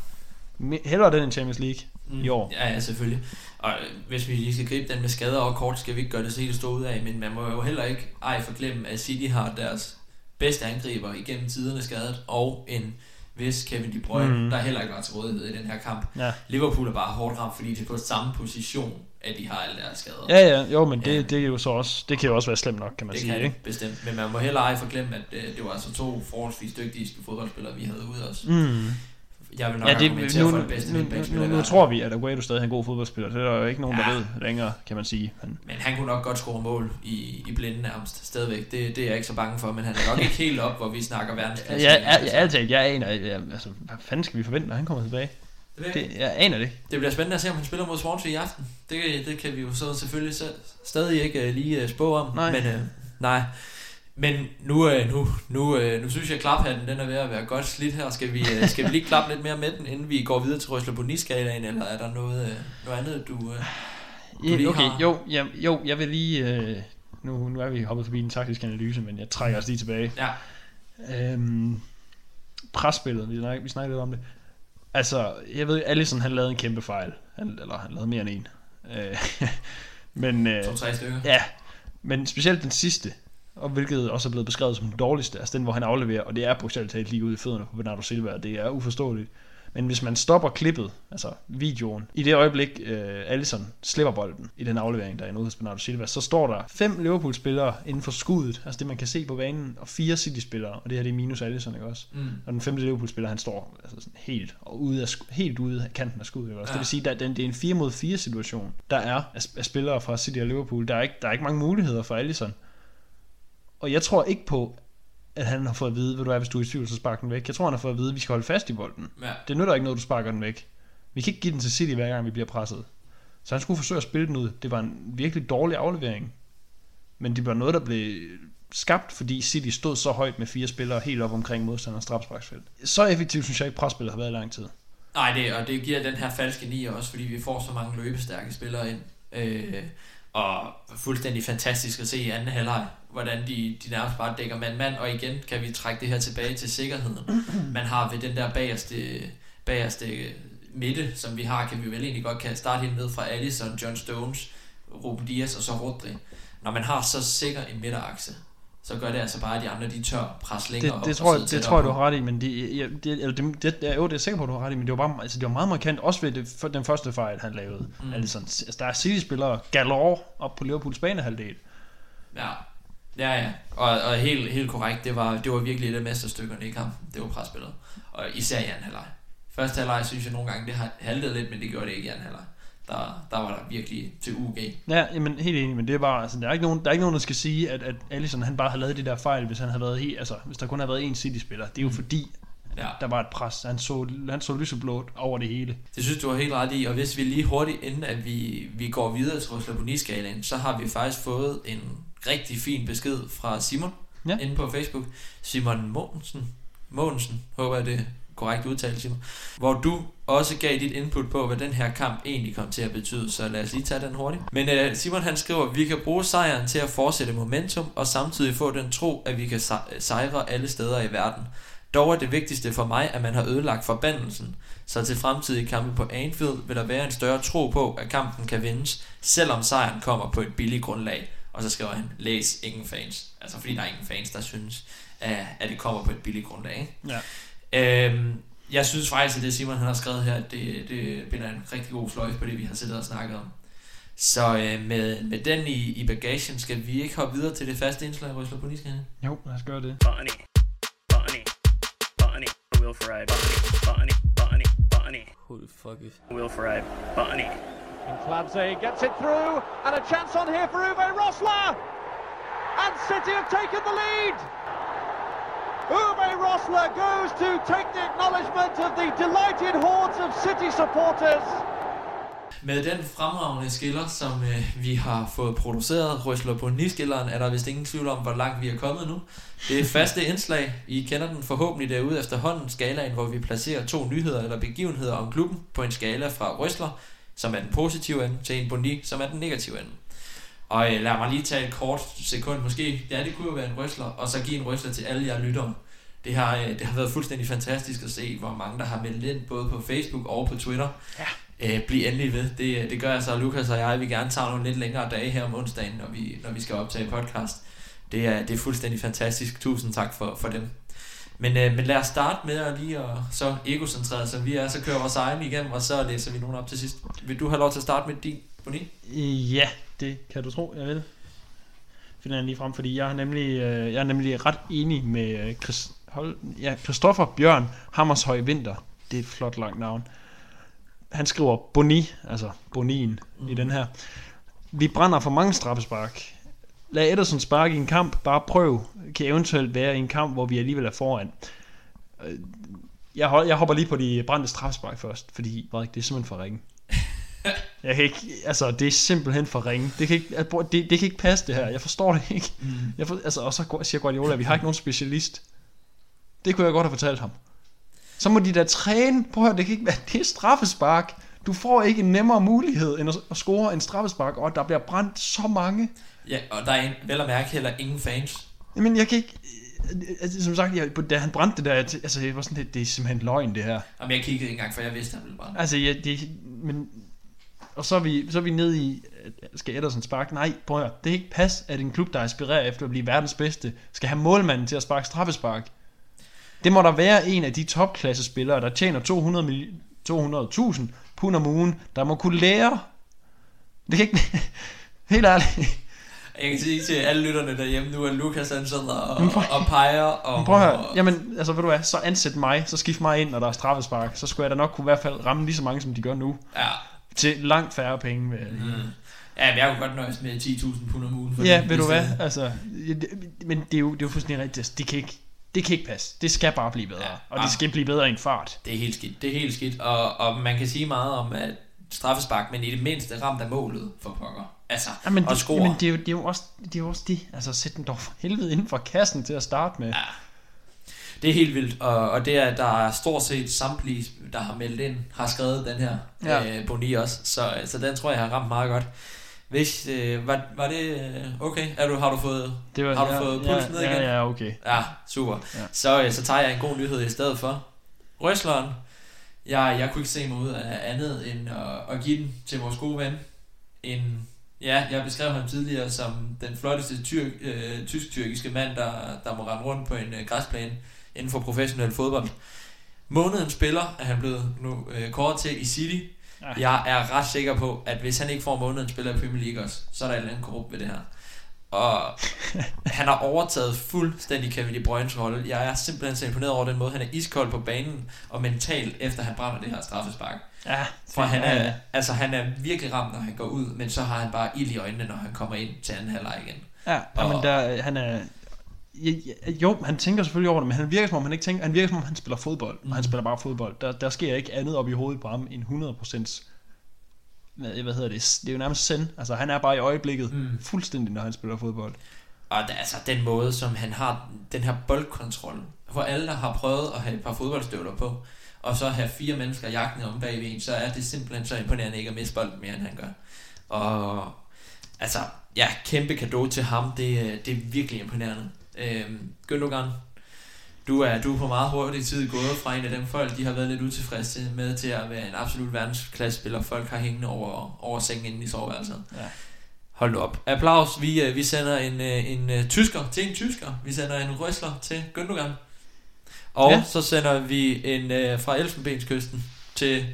hellere den end Champions League i år. Ja, ja, selvfølgelig. Og øh, hvis vi lige skal gribe den med skader og kort, skal vi ikke gøre det så helt stå ud af, men man må jo heller ikke ej forglemme, at City har deres bedste angriber igennem tiderne skadet, og en vis Kevin De Bruyne, mm. der heller ikke var til rådighed i den her kamp. Ja. Liverpool er bare hårdt ramt, fordi det er på samme position, at de har alle deres skader. Ja, ja, jo, men det, Ja. det er jo så også, det kan jo også være slemt nok, kan man det sige, kan ikke? bestemt, men man må heller ej forglemme, at øh, det var altså to forholdsvis dygtige fodboldspillere, vi havde ude også. Mm. Jeg vil nok Ja, det, nu, for det bedste nu, nu, nu, nu tror vi, at Aguero stadig er en god fodboldspiller. Det er der jo ikke nogen, der Ja. ved længere, kan man sige. Men, Men han kunne nok godt score mål i, i blinde nærmest, stadigvæk. Det, det er jeg ikke så bange for, men han er nok ikke helt op, hvor vi snakker ja, verdensklasse. ja, ja, ærligt talt, jeg aner, ja, altså, hvad fanden skal vi forvente, når han kommer tilbage? det, Det, jeg aner det det bliver spændende at se, om han spiller mod Swansea i aften. Det, det kan vi jo så selvfølgelig så, stadig ikke uh, lige uh, spå om. Nej. Men, uh, nej. Men nu, uh, nu, nu, uh, nu synes jeg, at klaphatten den er ved at være godt slidt her. Skal vi, uh, skal vi lige klappe lidt mere med den, inden vi går videre til Røsler Boni-skalaen, eller er der noget, noget andet, du... Uh, Ja, okay, har- jo, ja, jo, jeg vil lige... Øh, nu, nu er vi hoppet forbi den taktiske analyse, men jeg trækker os lige tilbage. ja, Øhm, presspillet, vi snakkede, vi snakkede lidt om det. Altså, jeg ved, Allison han lavede en kæmpe fejl. Han, eller han lavede mere end en. Øh, [laughs] men, øh, to-tre stykker. ja, men specielt den sidste, og hvilket også er blevet beskrevet som den dårligste, altså den, hvor han afleverer, og det er bogstaveligt talt lige ud i fødderne på Bernardo Silva, og det er uforståeligt. Men hvis man stopper klippet, altså videoen, i det øjeblik, øh, Allison slipper bolden i den aflevering, der er ude hos Bernardo Silva, så står der fem Liverpool-spillere inden for skuddet, altså det man kan se på banen, og fire City-spillere, og det her det er minus Allison, ikke også? Mm. Og den femte Liverpool-spiller, han står altså sådan helt, og ude af, helt ude af kanten af skuddet. Ikke? også? Ja. Det vil sige, at det er en 4 mod 4 situation, der er af, af spillere fra City og Liverpool. Der er, ikke, der er ikke mange muligheder for Allison. Og jeg tror ikke på, at han har fået at vide, hvad du er, hvis du er i tvivl, så spark den væk. Jeg tror, han har fået at vide, at vi skal holde fast i bolden. Ja. Det nytter ikke noget, du sparker den væk. Vi kan ikke give den til City, hver gang vi bliver presset. Så han skulle forsøge at spille den ud. Det var en virkelig dårlig aflevering. Men det var noget, der blev skabt, fordi City stod så højt med fire spillere helt op omkring modstanderens strafsparksfelt. Så effektivt synes jeg ikke, presspillet har været i lang tid. Nej, det, og det giver den her falske nier også, fordi vi får så mange løbestærke spillere ind. Øh, og fuldstændig fantastisk at se i anden halvleg, hvordan de, de nærmest bare dækker mand-mand. Og igen kan vi trække det her tilbage til sikkerheden. [clears throat] Man har ved den der bagerste, bagerste midte, som vi har, kan vi vel egentlig godt kan starte helt ned fra Allison, John Stones, Ruben Dias og så Rodri. Når man har så sikker en midterakse, så gør det altså bare, at de andre de tør presse længere Det, op det, og tror, jeg, sidde det tror jeg, du har ret i, men det, ja, det, eller det, det, ja, jo, det er jeg sikker på, du har ret i, men det var, bare, altså, det var meget markant, også ved det, for den første fejl, han lavede. Mm. Altså, altså, der er City-spillere galore op på Liverpools banehalvdel. Ja, ja, ja. Og, og helt, helt korrekt, det var, det var virkelig et af mesterstykkerne i kampen. Det var presspillet. Og især i anden halvleg. Første halvleg synes jeg nogle gange, det har haltet lidt, men det gjorde det ikke i anden halvleg. Der, der var der virkelig til UG. Ja, jamen, helt enig, men det er bare, altså, der er ikke nogen, der, er ikke nogen, der skal sige, at, at Allison, han bare har lavet de der fejl, hvis han havde været helt, altså, hvis der kun har været én City-spiller. Det er jo Mm. fordi, Ja, der var et pres. Han så, han så lyseblåt over det hele. det synes du har helt ret i. Og hvis vi lige hurtigt, inden at vi, vi går videre til Roslaboni-skalaen, så har vi faktisk fået en rigtig fin besked fra Simon Ja. inde på Facebook. Simon Mogensen. Mogensen, håber jeg det er korrekt udtalt, Simon. Hvor du også gav dit input på, hvad den her kamp egentlig kom til at betyde. Så lad os lige tage den hurtigt. Men uh, Simon han skriver, vi kan bruge sejren til at fortsætte momentum, og samtidig få den tro, at vi kan se- sejre alle steder i verden. Dog er det vigtigste for mig, at man har ødelagt forbandelsen, så til fremtidige kampe på Anfield vil der være en større tro på, at kampen kan vindes, selvom sejren kommer på et billigt grundlag. Og så skriver han, læs ingen fans. Altså fordi der er ingen fans, der synes, at, at det kommer på et billigt grundlag. Ikke? Ja. Øhm, jeg synes faktisk, at det Simon han har skrevet her, det, det binder en rigtig god fløjt på det, vi har siddet og snakket om. Så øh, med, med den i, i bagagen, skal vi ikke hoppe videre til det faste indslag, Røsler på Niskane? Jo, lad os gøre det. Bunny, bunny, bunny, Will Ferrari, bunny, bunny, bunny, Who the fuck is... Will Ferrari, bunny. And Fladze gets it through, and a chance on here for Uwe Rosler! And City have taken the lead! Uwe Rosler goes to take the acknowledgement of the delighted hordes of City supporters. Med den fremragende skiller, som øh, vi har fået produceret, Røsler på Niskilleren, er der vist ingen tvivl om, hvor langt vi er kommet nu. Det er faste indslag. I kender den forhåbentlig derude efterhånden, skalaen, hvor vi placerer to nyheder eller begivenheder om klubben på en skala fra Røsler, som er den positive ende, til en Boni, som er den negative ende. Og øh, lad mig lige tage et kort sekund, måske, ja, det kunne jo være en Røsler, og så give en Røsler til alle jer lyttere. Det har, øh, det har været fuldstændig fantastisk at se, hvor mange der har meldt ind, både på Facebook og på Twitter. Ja. Øh, bliv endelig ved. Det, det gør jeg så, Lukas og jeg, vi gerne tager nogle lidt længere dage her om onsdagen, når vi, når vi skal optage podcast. Det er, det er fuldstændig fantastisk. Tusind tak for, for dem. Men, øh, men lad os starte med at lige at så egocentreret som vi er, så kører vores egen igennem, og så læser vi nogen op til sidst. Vil du have lov til at starte med din, Boni? Ja, det kan du tro, jeg vil. Finder jeg lige frem, fordi jeg er nemlig, øh, jeg er nemlig ret enig med øh, Chris, hold, ja, Christoffer Bjørn Hammershøj Vinter. Det er et flot langt navn. Han skriver Boni, altså Bonien mm. i den her. Vi brænder for mange straffespark. Lad Ederson sparke i en kamp. Bare prøv. Kan eventuelt være i en kamp, hvor vi alligevel er foran. Øh, Jeg, hold, jeg hopper lige på de brændte straffespark først, fordi Frederik, det er simpelthen for ringe. [laughs] Jeg kan ikke, altså det er simpelthen for ringe. Det kan ikke, det, det kan ikke passe det her. Jeg forstår det ikke. Mm. Jeg for, altså, og så siger Guardiola, vi har ikke nogen specialist. Det kunne jeg godt have fortalt ham. Så må de da træne. Prøv at det kan ikke være, det er straffespark. Du får ikke en nemmere mulighed end at, score en straffespark, og der bliver brændt så mange. Ja, og der er en, vel at mærke heller ingen fans. Jamen, jeg kan ikke... Altså, som sagt, jeg, da han brændte det der, jeg, altså, jeg var sådan lidt, det er simpelthen løgn, det her. Jamen, jeg kiggede ikke engang, for jeg vidste, at han ville brænde. Altså, ja, det, men, og så er vi, så er vi nede i, øh, skal Ederson sparke? Nej, prøv at høre, det kan ikke passe, at en klub, der aspirerer efter at blive verdens bedste, skal have målmanden til at sparke straffespark. Det må der være en af de topklasse spillere, der tjener 200 mil- 200.000 pund om ugen, der må kunne lære. Det kan ikke... [laughs] Helt ærligt. Jeg kan sige til alle lytterne derhjemme nu, at Lukas han sidder og, prøv- og peger. Og, prøv at høre, jamen, altså ved du hvad, så ansæt mig, så skift mig ind, når der er straffespark, så skulle jeg da nok kunne i hvert fald ramme lige så mange, som de gør nu, Ja, til langt færre penge. Med, mm. ja men jeg kunne godt nøjes med 10.000 pund om ugen. For Ja, ved du hvad, altså, men det er jo, det er jo fuldstændig rigtigt, altså, det kan ikke, det kan ikke passe, det skal bare blive bedre, Ja, og ah. det skal blive bedre i en fart. Det er helt skidt. Det er helt skidt. Og, og man kan sige meget om at straffespark, men i det mindste ramt af målet for pokker. Altså, Ja, men og det, score. jamen, det, er jo, det, er jo også, det er jo også det, altså sæt den dog for helvede inden for kassen til at starte med. Ja. Det er helt vildt, og, og det er, der er stort set samtlige, der har meldt ind, har skrevet den her ja. Ja. øh, Boni også, så, så den tror jeg har ramt meget godt. Hvis, øh, var, var det øh, okay? Er du, har du fået Det var, Har du ja, fået ja, pulsen ned ja, igen? Ja, okay. Ja, super. Ja. Ja. Så, øh, så tager jeg en god nyhed i stedet for. Røsleren. Jeg, jeg kunne ikke se mig ud af andet end at, at give den til vores gode ven. En, ja, jeg beskrev ham tidligere som den flotteste tyrk, øh, tysk-tyrkiske mand, der, der må rende rundt på en øh, græsplæne inden for professionel fodbold. Måneden spiller er han blevet nu øh, kåret til i City. Ja. Jeg er ret sikker på, at hvis han ikke får måneden spiller i Premier League også, så er der et eller andet korrupt ved det her. Og [laughs] han har overtaget fuldstændig Kevin De Bruynes rolle. Jeg er simpelthen så imponeret over den måde, han er iskold på banen og mentalt, efter han brænder det her straffespark. Ja, For han er, altså, han er virkelig ramt, når han går ud, men så har han bare ild i øjnene, når han kommer ind til anden halvleg igen. Ja, ja men Og- der, han er... Ja, ja, Jo, han tænker selvfølgelig over det, men han virker som om han ikke tænker, han virker som om han spiller fodbold, mm. og han Mhm. spiller bare fodbold. Der, der sker ikke andet op i hovedet på ham end 100 hvad, hvad hedder det, det er jo nærmest send. Altså han er bare i øjeblikket Mm. mm. fuldstændig, når han spiller fodbold. Og der, altså den måde, som han har den her boldkontrol, hvor alle, der har prøvet at have et par fodboldstøvler på, og så have fire mennesker jagtende om bagved en, så er det simpelthen så imponerende ikke at miste bolden mere, end han gør. Og altså, ja, kæmpe gave til ham, det, er- det er virkelig imponerende. Øhm, Gündogan, du er, du er på meget hurtig tid gået fra en af dem folk, de har været lidt utilfredse med til at være en absolut verdensklassespiller, folk har hængende over, over sengen inde i soveværelset. Ja. Hold nu op. Applaus. Vi, øh, vi sender en, øh, en, en tysker til en tysker. Vi sender en røsler til Gündogan. Og Ja. så sender vi en øh, fra Elfenbenskysten til...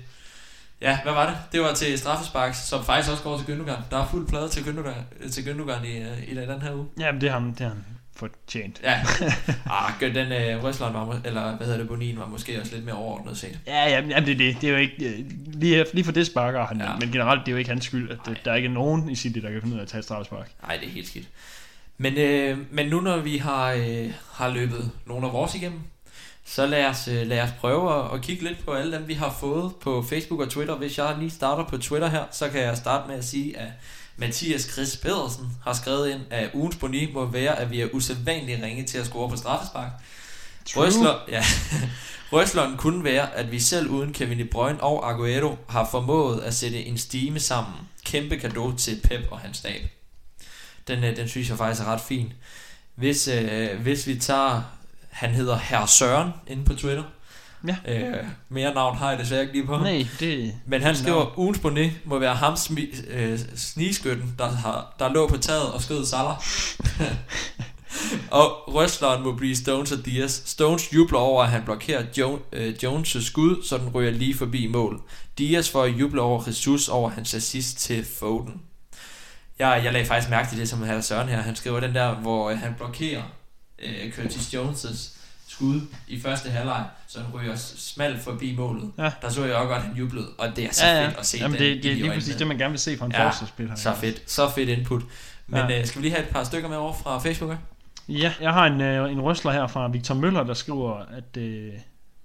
Ja, hvad var det? Det var til straffespark, som faktisk også går til Gündogan. Der er fuld plade til Gündogan, til Gündogan i, øh, i den her uge. Jamen, det har han, det har han fortjent. Ja, [laughs] ah, gør, den øh, Røsleren var, eller hvad hedder det, Bonin var måske også lidt mere overordnet set. Ja, jamen, jamen det er det. Det er jo ikke... øh, Lige, lige for det sparker han, ja. Men generelt, det er jo ikke hans skyld, at. Nej. der er ikke nogen i City, der kan finde ud af at tage et straffespark. Nej, det er helt skidt. Men, øh, men nu når vi har, øh, har løbet nogle af vores igennem, så lad os, øh, lad os prøve at, at kigge lidt på alle dem, vi har fået på Facebook og Twitter. Hvis jeg lige starter på Twitter her, så kan jeg starte med at sige, at Mathias Chris Pedersen har skrevet ind, at ugens boni må være, at vi er usædvanligt ringe til at score på straffespark. Røsler, [laughs] ja. Røsleren kunne være, at vi selv uden Kevin De Bruyne og Aguero har formået at sætte en stime sammen. Kæmpe gave til Pep og hans stab. Den, øh, den synes jeg faktisk er ret fin. Hvis, øh, hvis vi tager, han hedder Herr Søren inde på Twitter. Ja. Øh, mere navn har jeg desværre ikke lige på. Nej, det... Men han skriver, ugens bonnet må være ham smi, øh, snigskytten, der, har, der lå på taget og skød Salah. [laughs] og røstleren må blive Stones og Diaz. Stones jubler over, at han blokerer jo, øh, Jones' skud, så den ryger lige forbi mål. Diaz får jubler over Jesus over hans assist til Foden. Jeg, jeg lagde faktisk mærke til det, som herr Søren her. Han skriver den der, hvor øh, han blokerer øh, Curtis Jones' skud i første halvleg, så han ryger smalt forbi målet. Ja. Der så jeg også godt, at han jublede, og det er så Ja, ja. fedt at se Jamen, den det, det er lige præcis det, man gerne vil se fra en Ja, forsvarsspiller. Så fedt, så fedt input. Men Ja. øh, skal vi lige have et par stykker med over fra Facebook? Ja, jeg har en, øh, en røsler her fra Victor Møller, der skriver, at øh,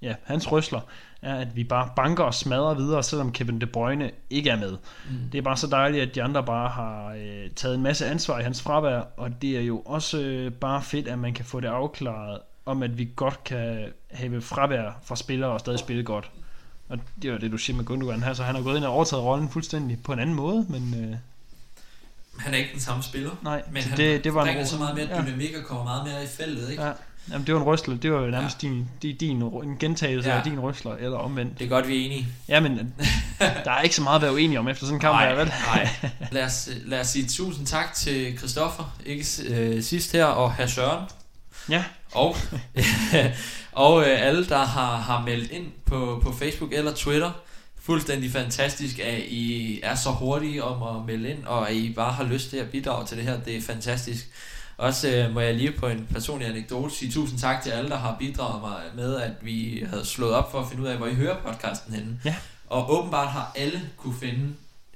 ja, hans røsler er, at vi bare banker og smadrer videre, selvom Kevin De Bruyne ikke er med. Mm. Det er bare så dejligt, at de andre bare har øh, taget en masse ansvar i hans fravær, og det er jo også øh, bare fedt, at man kan få det afklaret, om at vi godt kan have fravær fra spillere og stadig spille godt. Og det er det, du siger med Gundogan her, så han har gået ind og overtaget rollen fuldstændig på en anden måde, men øh, Han er ikke den samme spiller, nej, men han det, det var en, så meget mere ja. dynamik og kommer meget mere i feltet, ikke? Ja. Jamen, det var en røsler. Det var jo nærmest ja. din, din, din, en gentagelse Ja. af din røsler, eller omvendt. Det er godt, vi er enige. Ja, men der er ikke så meget at være uenig om efter sådan en kamp her, vel? nej. Lad os, lad os sige tusind tak til Christoffer, ikke øh, sidst her, og herr Søren. Ja. Og, [laughs] og øh, alle, der har, har meldt ind på, på Facebook eller Twitter. Fuldstændig fantastisk, at I er så hurtige om at melde ind, og at I bare har lyst til at bidrage til det her. Det er fantastisk. Også øh, må jeg lige på en personlig anekdote sige tusind tak til alle, der har bidraget mig med, at vi havde slået op for at finde ud af, hvor I hører podcasten henne. Ja. Og åbenbart har alle kunne finde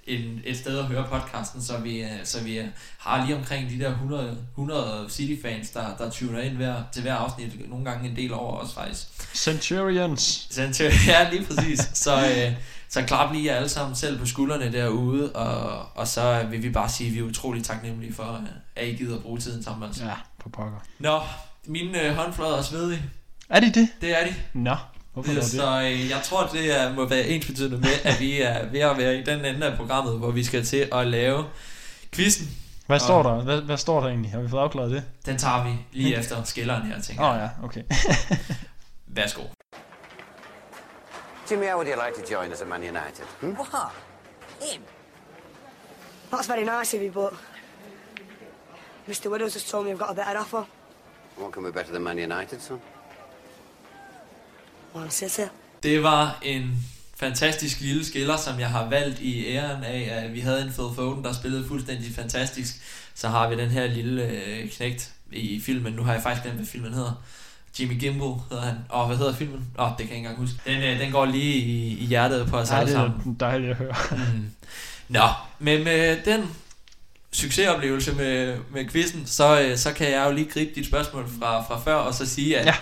en, et sted at høre podcasten, så vi, øh, så vi øh, har lige omkring de der 100, 100 City-fans, der, der tuner ind hver, til hver afsnit, nogle gange en del over os faktisk. Centurions. Center, [laughs] ja, lige præcis. Så, øh, så klap lige jer alle sammen selv på skuldrene derude, og, og så vil vi bare sige, at vi er utrolig taknemmelige for, øh, at I gider at bruge tiden sammen med os. Ja, på pokker. Nå, mine øh, håndflader er svedige. Er det det? Det er de. Nå, hvorfor det? Så øh, jeg tror, det er, må være ens betydende med, at vi er ved at være i den ende af programmet, hvor vi skal til at lave quizzen. Hvad står der? Hvad, hvad står der egentlig? Har vi fået afklaret det? Den tager vi lige efter skilleren her, tænker Åh oh, jeg. ja, okay. [laughs] Værsgo. Jimmy, how would you like to join us at Man United? Hmm? What? Him? That's very nice of you, but Mr. Widows has told me I've got a better offer. What can be better than Man United, son? Man City. Det var en fantastisk lille skiller, som jeg har valgt i æren af, at vi havde en Phil Foden, der spillede fuldstændig fantastisk. Så har vi den her lille øh, knægt i filmen. Nu har jeg faktisk glemt, hvad filmen hedder. Jimmy Gimble hedder han. Og hvad hedder filmen? Åh, oh, det kan jeg ikke engang huske. Den, øh, den går lige i, i hjertet på os Ej, alle det sammen. er dejligt at høre. Mm. Nå, men med den succesoplevelse med, med quizzen, så, øh, så kan jeg jo lige gribe dit spørgsmål fra, fra før, og så sige, at Ja.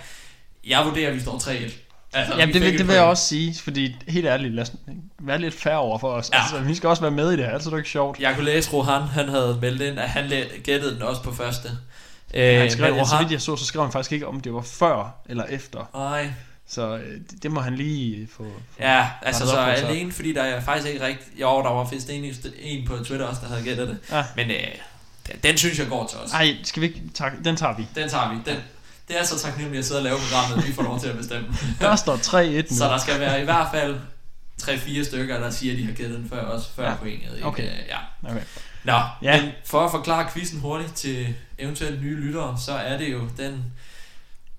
jeg vurderer, at vi står 3-1. Altså, Jamen, det, fik vil, et det vil jeg også sige, fordi helt ærligt, lad os være lidt færre over for os. Ja. Ja. Altså, vi skal også være med i det her, er det ikke sjovt. Jeg kunne læse, Rohan, han havde meldt ind, at han gættede den også på første. Øh, Han skrev, men så Rohan, vidt jeg så, så skrev han faktisk ikke, om det var før eller efter. nej, Så øh, det, det må han lige få... få ja, altså så op alene, fordi der er faktisk ikke rigtigt... Jo, der var faktisk en, en på Twitter også, der havde gættet det. Ja. Men øh, den, den synes jeg går til os. Ej, skal vi ikke... Tak, den tager vi. Den tager vi. Den, det er så taknemmeligt at sidde og lave programmet, vi får lov til at bestemme. [laughs] Der står 3-1 nu. Så der skal være i hvert fald 3-4 stykker, der siger, at de har gættet den før, også før Ja. pointet. Ikke? Okay. Øh, Ja. Okay. Nå, Ja. ja. men for at forklare quizzen hurtigt til eventuelt nye lyttere, så er det jo den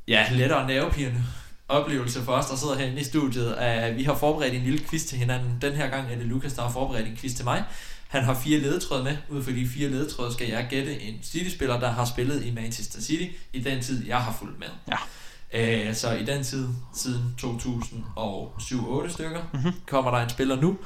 ja, lettere nervepirrende oplevelse for os, der sidder herinde i studiet, at vi har forberedt en lille quiz til hinanden. Den her gang er det Lukas, der har forberedt en quiz til mig. Han har fire ledetråde med. Ud fra de fire ledetråde skal jeg gætte en City-spiller, der har spillet i Manchester City i den tid, jeg har fulgt med. Ja. Øh, så i den tid, siden 2007-8 stykker, mm-hmm. kommer der en spiller nu.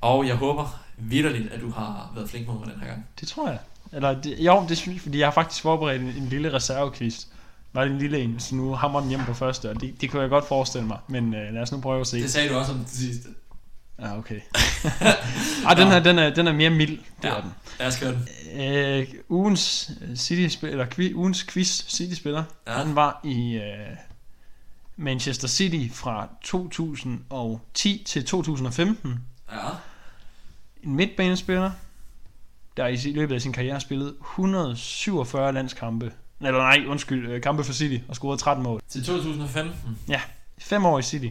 Og jeg håber vidderligt, at du har været flink mod mig den her gang. Det tror jeg. Eller, det, jo, det synes jeg, fordi jeg har faktisk forberedt en, en lille reservequiz. Var det en lille en, så nu hammer den hjem på første, og det, det kunne jeg godt forestille mig. Men øh, lad os nu prøve at se. Det sagde du også om det sidste. Ja, okay. Ej, [laughs] den her, den er, den er mere mild. Det Ja. er den. Lad os køre den. Øh, ugens City eller kvi, ugens quiz City spiller. Ja. Ja. Han var i øh, Manchester City fra 2010 til 2015. Ja. En midtbanespiller, der i løbet af sin karriere spillede 147 landskampe. Eller nej, undskyld, øh, kampe for City og scorede 13 mål. Til 2015. Fem år i City.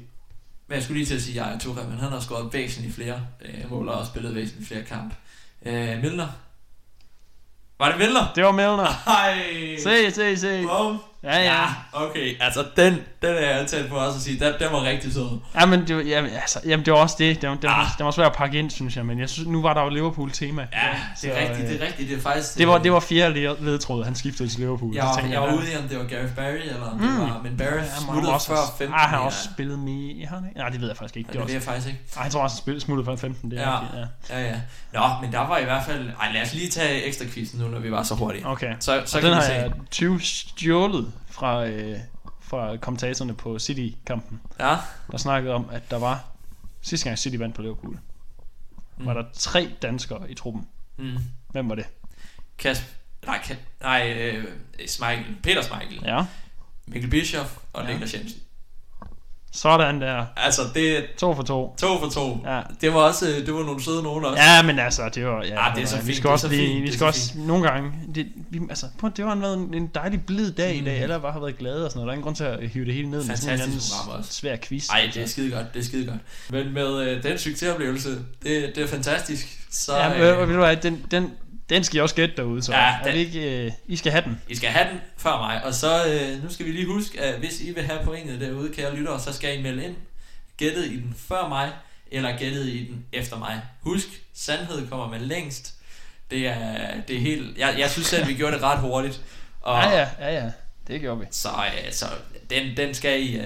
Men jeg skulle lige til at sige Jaja Touré, men han har scoret væsentligt flere øh, mål og spillet væsentligt flere kampe. Øh, Milner. Var det Milner? Det var Milner. Hej! Se, se, se. Bum. Ja, ja. okay. Altså, den, den er jeg tæt på også at sige. Den, den var rigtig sød. Ja, men det jamen, altså, jamen, det var også det. Det det, var, Ah. det var svært at pakke ind, synes jeg. Men jeg synes, nu var der jo Liverpool-tema. Ja, det er rigtigt, øh, det er rigtigt. Det er faktisk... Det var, øh, det var fjerde led- ledtråd, han skiftede til Liverpool. Jeg, var, tænkte jeg var ja, ude i, om det var Gareth Barry, eller om det Mm. var... Men Barry ja, smuttede også før have- 15. Ah, han har ja. også spillet med i... Har han ikke? Nej, det ved jeg faktisk ikke. Ja, Det er det ved jeg faktisk ikke. Ej, jeg tror også, han smuttet før 15. Det er Ja. rigtigt, ja. Ja, ja. Nå, men der var i hvert fald... Ej, lad os lige tage ekstra quizzen nu, når vi var så hurtige. Okay. Så, så kan den vi har jeg 20 stjålet fra, øh, fra kommentatorerne på City-kampen. Ja. Der snakkede om, at der var... Sidste gang City vandt på Liverpool, Mm. var der tre danskere i truppen. Mm. Hvem var det? Kasp... Nej, Ka... Nej øh, Smeichel. Peter Smeichel. Ja. Mikkel Bischoff og Ja. Niklas Jensen. Sådan der. Altså, det To for to. to for to. Ja. Det var også... øh, Det var nogle søde nogen også. Ja, men altså, det var... Ja, Ah, det er så vi fint, skal det er også så lige, fint, vi skal så også nogle gange... Det, vi, altså, prøv, det var en, været en, en dejlig blid dag i dag. Mm. Alle bare har været glade og sådan noget. Der er ingen grund til at hive det hele ned med sådan en Fantastisk anden program også. svær quiz. Ej, det er skide godt, det er skide godt. Men med øh, den succesoplevelse, det, det er fantastisk. Så Ja, øh, øh, ved du hvad, den, den, den skal I også gætte derude, så Ja, er den- det ikke, øh, I skal have den. I skal have den før mig. Og så øh, nu skal vi lige huske, at hvis I vil have pointet derude, kære lyttere, så skal I melde ind. Gættet i den før mig, eller gættet i den efter mig. Husk, sandhed kommer med længst. Det er, det er helt... Jeg, jeg synes selv, vi gjorde det ret hurtigt. Og, Ja, ja, ja, ja. Det gjorde vi. Så, øh, så den, den skal I... Øh,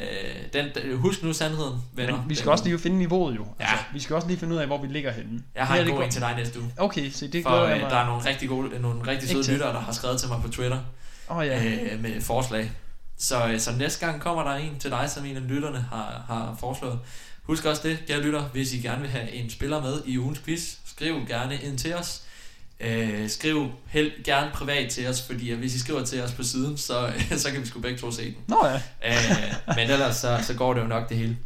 den, husk nu sandheden, venner. Men vi skal Den- også lige finde niveauet jo. Ja. Altså, vi skal også lige finde ud af, hvor vi ligger henne. Jeg har en god en til dig næste uge. Okay, så det For glæder øh, jeg mig. der er nogle rigtig gode, nogle rigtig søde lyttere, der har skrevet til mig på Twitter oh, ja. øh, med forslag. Så, øh, så næste gang kommer der en til dig, som en af lytterne har, har foreslået. Husk også det, kære lytter, hvis I gerne vil have en spiller med i ugens quiz, skriv gerne ind til os. Øh, skriv helt gerne privat til os, fordi hvis I skriver til os på siden, så, [laughs] så kan vi sgu begge to se den. Nå ja. Øh, men ellers så, så går det jo nok det hele.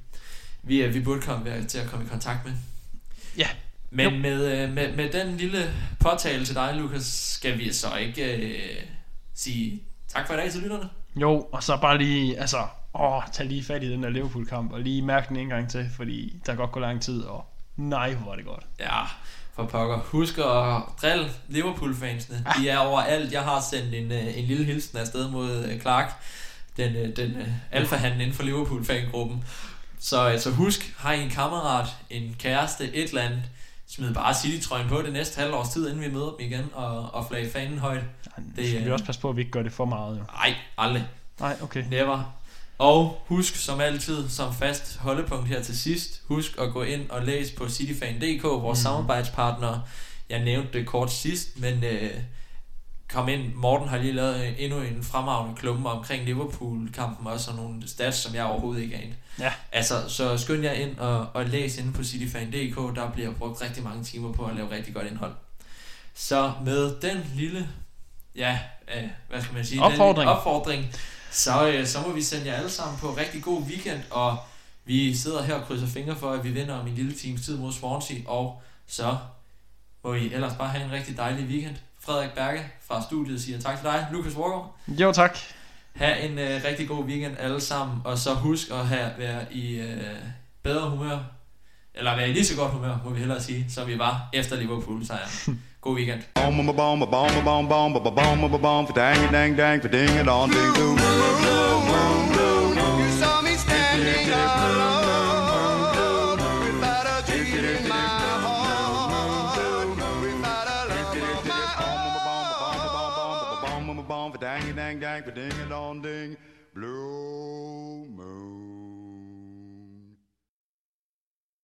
Vi, øh, vi burde komme til at komme i kontakt med. Ja. Men Jo. med, øh, med, med den lille påtale til dig, Lukas, skal vi så ikke øh, sige tak for i dag til lytterne? Jo, og så bare lige, altså, åh, tag lige fat i den der Liverpool-kamp, og lige mærke den en gang til, fordi der godt gå lang tid, og nej, hvor var det godt. Ja, for pokker. Husk at drille Liverpool-fansene. De er overalt. Jeg har sendt en, øh, en lille hilsen afsted mod øh, Clark, den, øh, den alfahanden inden for Liverpool-fangruppen. Så, øh, så husk, har I en kammerat, en kæreste, et eller andet, smid bare City-trøjen på det næste halve års tid, inden vi møder dem igen, og, og flag fanen højt. Det Det, skal vi også passe på, at vi ikke gør det for meget, jo. Nej, aldrig. Nej, okay. Never. Og husk som altid, som fast holdepunkt her til sidst, husk at gå ind og læse på cityfan.dk, vores mm. samarbejdspartner. Jeg nævnte det kort sidst, men øh, kom ind. Morten har lige lavet øh, endnu en fremragende klumme omkring Liverpool-kampen, også og nogle stats, som jeg overhovedet ikke anede. Ja. Altså, så skynd jer ind og, og læs inde på cityfan.dk, der bliver brugt rigtig mange timer på at lave rigtig godt indhold. Så med den lille, ja, øh, hvad skal man sige, Den Opfordring. lille opfordring så, øh, så må vi sende jer alle sammen på rigtig god weekend, og vi sidder her og krydser fingre for, at vi vinder om en lille times tid mod Swansea, og så må I ellers bare have en rigtig dejlig weekend. Frederik Berge fra studiet siger tak til dig. Lukas Walker, Jo, tak. have en øh, rigtig god weekend alle sammen, og så husk at have, være i øh, bedre humør, eller være i lige så godt humør, må vi hellere sige, som vi var efter Liverpool sejr. [laughs] God weekend. Dang, dang, dang, ding, ding, blue.